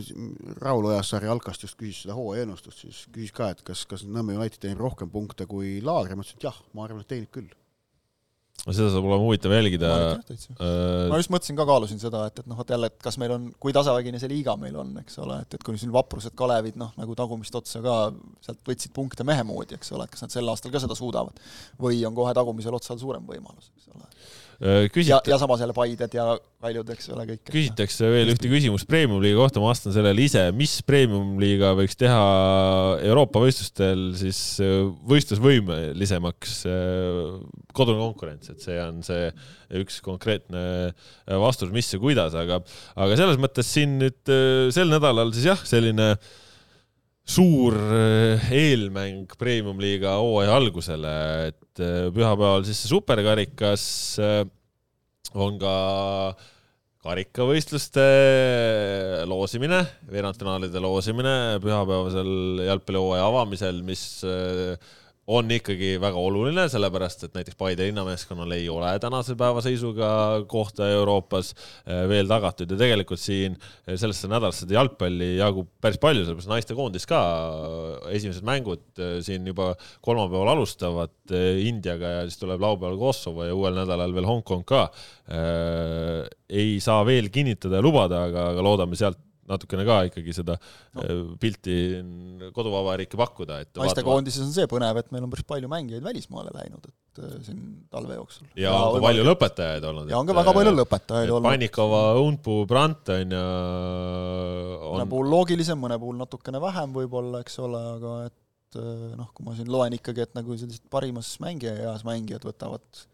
Raul Ojasaari Alkast just küsis seda hooaja ennustust, siis küsis ka, et kas, kas Nõmme United teenib rohkem punkte kui Laagri, ma ütlesin, et jah, ma arvan, et teenib küll no seda saab olema huvitav jälgida. Äh... ma just mõtlesin ka, kaalusin seda, et, et noh, et jälle, et kas meil on, kui tasavägine see liiga meil on, eks ole, et, et kui siin vaprused Kalevid, noh, nagu tagumist otsa ka sealt võtsid punkte mehe moodi, eks ole, et kas nad sel aastal ka seda suudavad. või on kohe tagumisel otsal suurem võimalus, eks ole Küsit... ja, ja samas jälle Paided ja Kaljud, eks ole, kõik. küsitakse veel ühte küsimust Premium-liiga kohta, ma vastan sellele ise, mis Premium-liiga võiks teha Euroopa võistlustel siis äh, võistlusvõimelisemaks äh, kodune konkurents, et see on see üks konkreetne vastus, mis ja kuidas, aga, aga selles mõttes siin nüüd sel nädalal siis jah, selline suur eelmäng Premium-liiga hooaja algusele, et et äh, pühapäeval siis see superkarikas äh, on ka karikavõistluste loosimine, veerandfinaalide loosimine pühapäevasel jalgpallihooaja avamisel, mis äh, on ikkagi väga oluline, sellepärast et näiteks Paide linnameeskonnal ei ole tänase päeva seisuga kohta Euroopas eh, veel tagatud ja tegelikult siin eh, sellesse nädalasse jalgpalli jagub päris palju, sellepärast naistekoondis ka eh, esimesed mängud siin juba kolmapäeval alustavad Indiaga ja siis tuleb laupäeval Kosovo ja uuel nädalal veel Hongkong ka. ei saa veel kinnitada ja lubada, aga, aga loodame sealt natukene ka ikkagi seda no. Äh, pilti koduvabariiki pakkuda, et naistekoondises on see põnev, et meil on päris palju mängijaid välismaale läinud, et äh, siin talve jooksul. ja, on ka palju lõpetajaid olnud. ja on ka väga palju äh, lõpetajaid olnud. Pannikova, Unpu, Brandt on ju on... mõne puhul loogilisem, mõne puhul natukene vähem võib-olla, eks ole, aga et noh, kui ma siin loen ikkagi, et nagu sellised parimas mängija eas mängijad võtavad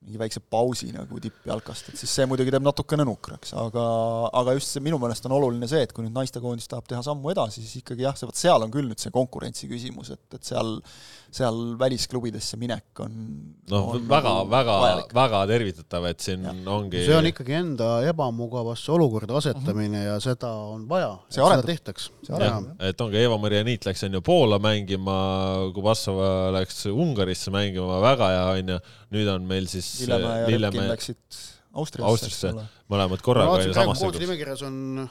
mingi väikse pausi nagu tippjalkast, et siis see muidugi teeb natukene nukraks, aga, aga just see minu meelest on oluline see, et kui nüüd naistekoondis tahab teha sammu edasi, siis ikkagi jah, see vot seal on küll nüüd see konkurentsi küsimus, et, et seal seal välisklubidesse minek on noh, väga, nagu väga, väga tervitatav, et siin ja. ongi see on ikkagi enda ebamugavasse olukorda asetamine mm -hmm. ja seda on vaja, et seda tehtaks. et ongi Eva-Maria Niit läks on ju Poola mängima, Kubassova läks Ungarisse mängima, väga hea on ju, nüüd on meil siis Lillemäe ja Repkin läksid Austriasse, Austriasse, mõlemad korraga no, samasugused. nimekirjas on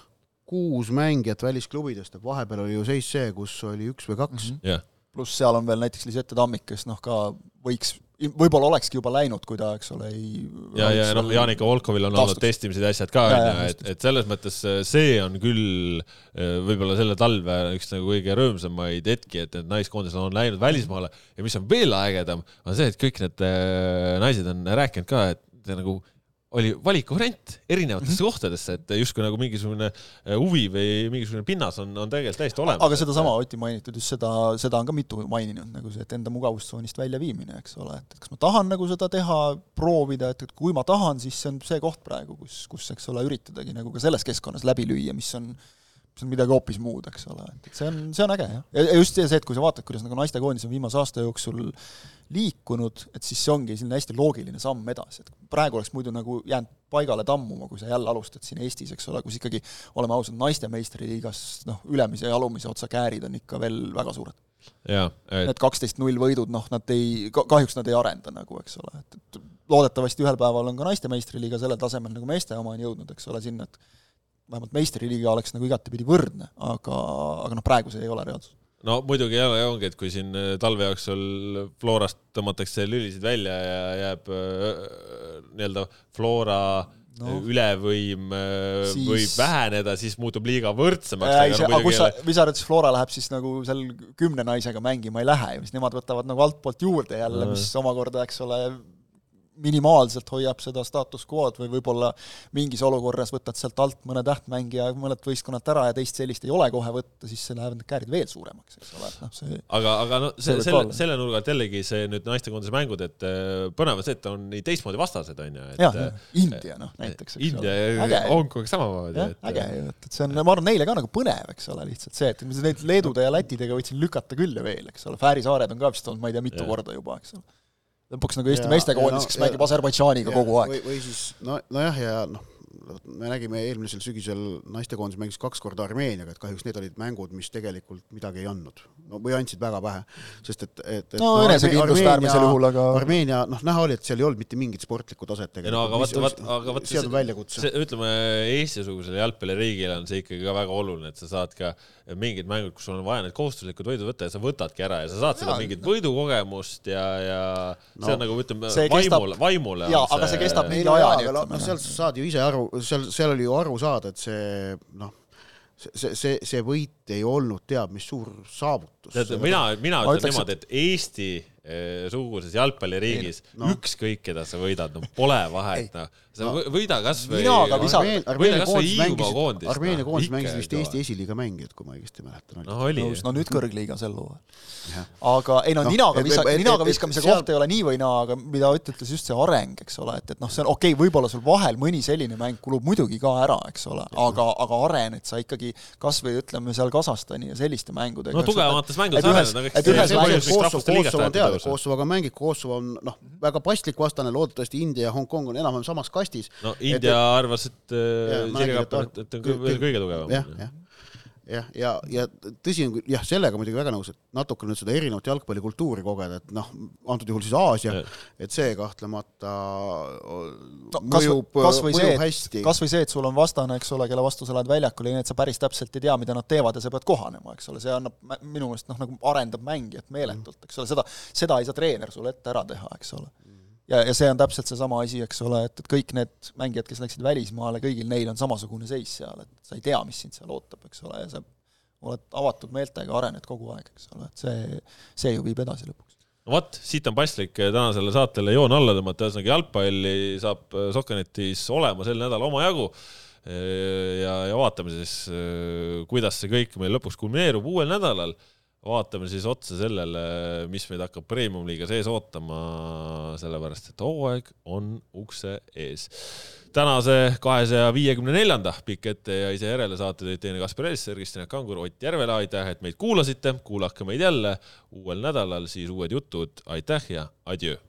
kuus mängijat välisklubidest, et vahepeal oli ju seis see, kus oli üks või kaks mm. -hmm. jah, pluss seal on veel näiteks Lisette Tammik, kes noh, ka võiks, võib-olla olekski juba läinud, kui ta, eks ole, ei ja, ja noh, Janika Volkovil on olnud Taastuks. testimised ja asjad ka, ja, onju, et just., et selles mõttes äh, see on küll äh, võib-olla selle talve üks nagu kõige rõõmsamaid hetki, et need naiskoondised on läinud välismaale ja mis on veel ägedam, on see, et kõik need äh, naised on rääkinud ka, et nagu oli valikuvariant erinevatesse Mhm. kohtadesse, et justkui nagu mingisugune äh, huvi või mingisugune pinnas on, on tegelikult täiesti olemas. aga sedasama Oti mainitud, just seda, seda on ka mitu maininud, nagu see, et enda mugavustsoonist väljaviimine, eks ole, et, et kas ma tahan nagu seda teha, proovida, et, et kui ma tahan, siis see on see koht praegu, kus, kus, eks ole, üritadagi nagu ka selles keskkonnas läbi lüüa, mis on mis on midagi hoopis muud, eks ole, et, see on, see on äge jah. ja just see, see, et kui sa vaatad, kuidas nagu naistekoondis on viimase aasta jooksul liikunud, et siis see ongi selline hästi loogiline samm edasi, et praegu oleks muidu nagu jäänud paigale tammuma, kui sa jälle alustad siin Eestis, eks ole, kus ikkagi oleme ausad, naiste meistriliigas noh, ülemise ja alumise otsa käärid on ikka veel väga suured. et Need kaksteist null võidud, noh, nad ei, kahjuks nad ei arenda nagu, eks ole, et, et loodetavasti ühel päeval on ka naiste meistriliiga sellel tasemel, nagu meeste oma on jõudnud, eks ole, sinna, et vähemalt meistriliiga oleks nagu igatepidi võrdne, aga, aga noh, praegu see ei ole reaalsus. no muidugi jälle ongi, et kui siin äh, talve jooksul Florast tõmmatakse lülisid välja ja jääb äh, nii-öelda Flora No. ülevõim äh, Siis- võib väheneda, siis muutub liiga võrdsemaks. ei, see, aga kus sa, või sa arvad, siis Flora läheb siis nagu seal kümne naisega mängima ei lähe ja siis nemad võtavad nagu altpoolt juurde jälle, Mm. mis omakorda, eks ole, minimaalselt hoiab seda status quo'd või võib-olla mingis olukorras võtad sealt alt mõne tähtmängija mõned võistkonnad ära ja teist sellist ei ole kohe võtta, siis see lähevad need käärid veel suuremaks, eks ole, et noh, see aga, aga no See selle selle nurga alt jällegi see nüüd naistekoondise mängud, et äh, põnev on see, et on nii teistmoodi vastased, on ju. jah, India noh näiteks, eks India ja Hongkong samamoodi. äge ju, et, et see on, ma arvan, neile ka nagu põnev, eks ole, lihtsalt see, et neid Leedude ja Lätidega võtsin lükata küll ja veel, eks ole, Fääri saared on ka vist olnud, ma ei tea, mitu Jah. korda juba, eks ole. Lõpuks nagu Eesti ja no- kes mängib Aserbaidžaaniga kogu aeg. või, või siis no, nojah, ja noh, me nägime eelmisel sügisel naistekoondis mängis kaks korda Armeeniaga, et kahjuks need olid mängud, mis tegelikult midagi ei andnud. no või andsid väga vähe, sest et, et, et no enesekindlust äärmisel juhul, aga Armeenia, noh, näha oli, et seal ei olnud mitte mingit sportlikku taset ei no aga vaata, vaata, aga vaata see on väljakutse. see, ütleme Eesti-sugusele jalgpalliriigile on see ikkagi ka väga oluline, et sa saad ka mingid mängud, kus sul on vaja need kohustuslikud võidud võtta ja sa võtadki ära ja sa saad seda mingit võidukogemust ja, ja no, see on nagu ütleme vaimule, vaimule. Jaa, aga see kestab ei mingi no ajani, aga no, no noh. seal sa saad ju ise aru, seal, seal oli ju aru saada, et see noh, see, see, see võit ei olnud teab mis suur saavutus. tead, mina, mina ütlen ütleks, niimoodi, et Eesti eh, suguses jalgpalliriigis no. no. ükskõik, keda sa võidad, no pole vahet, noh. sa No. no. võida kasvõi võida Armeenia kasvõi koondis mängis. Armeenia koondis mängis vist Eesti esiliiga mängijad, kui ma õigesti mäletan. noh, oli no nüüd kõrgliiga sel hooajal. Aga ei no, Noh, ninaga visa- ninaga viskamise seal- koht ei ole nii või naa, aga mida Ott ütles, just see areng, eks ole, et, et noh, see on okei okay,, võib-olla sul vahel mõni selline mäng kulub muidugi ka ära, eks ole, aga, aga arened sa ikkagi kas või ütleme seal Kasahstani ja selliste mängudega. no tugevamates et ühes- arened, et ühes miks Kosovo, Kosovo on teada. Kosovoga mängib, Kosovo on noh, väga paslik vastane, loodetavasti India ja Hongkong on enam-vähem samas kastis. no India arvas, et äh, Sirgap et on, et kõige tugevam. jah, jah, jah, ja, ja tõsi on jah, sellega muidugi väga nõus, et natuke nüüd seda erinevat jalgpallikultuuri kogeda, et noh, antud juhul siis Aasia et see kahtlemata no mõjub, see mõjub, et hästi. kas või see, et sul on vastane, eks ole, kelle vastu sa lähed väljakule, nii et sa päris täpselt ei tea, mida nad teevad ja sa pead kohanema, eks ole, see annab minu meelest noh, nagu arendab mängijat meeletult, eks ole, seda, seda ei saa treener sulle ette ära teha, eks ole. ja, ja see on täpselt seesama asi, eks ole, et, et kõik need mängijad, kes läksid välismaale, kõigil neil on samasugune seis seal, et sa ei tea, mis sind seal ootab, eks ole, ja sa oled avatud meeltega, arened kogu aeg, eks ole, et see, see ju viib edasi lõpuks. no vot, siit on paslik tänasele saatele joon alla tõmmata, ühesõnaga jalgpalli saab Sokkernetis olema sel nädalal omajagu. ja, ja vaatame siis, kuidas see kõik meil lõpuks kulmineerub uuel nädalal. Vaatame siis otsa sellele, mis meid hakkab Premium-liiga sees ootama, sellepärast et hooaeg on ukse ees. tänase kahesaja viiekümne neljanda Pikk ette ja ise järele saate tõid teine Kaspar Elster, Kristjan Kangur, Ott Järvela, aitäh, et meid kuulasite, kuulake meid jälle uuel nädalal, siis uued jutud, aitäh ja adjöö!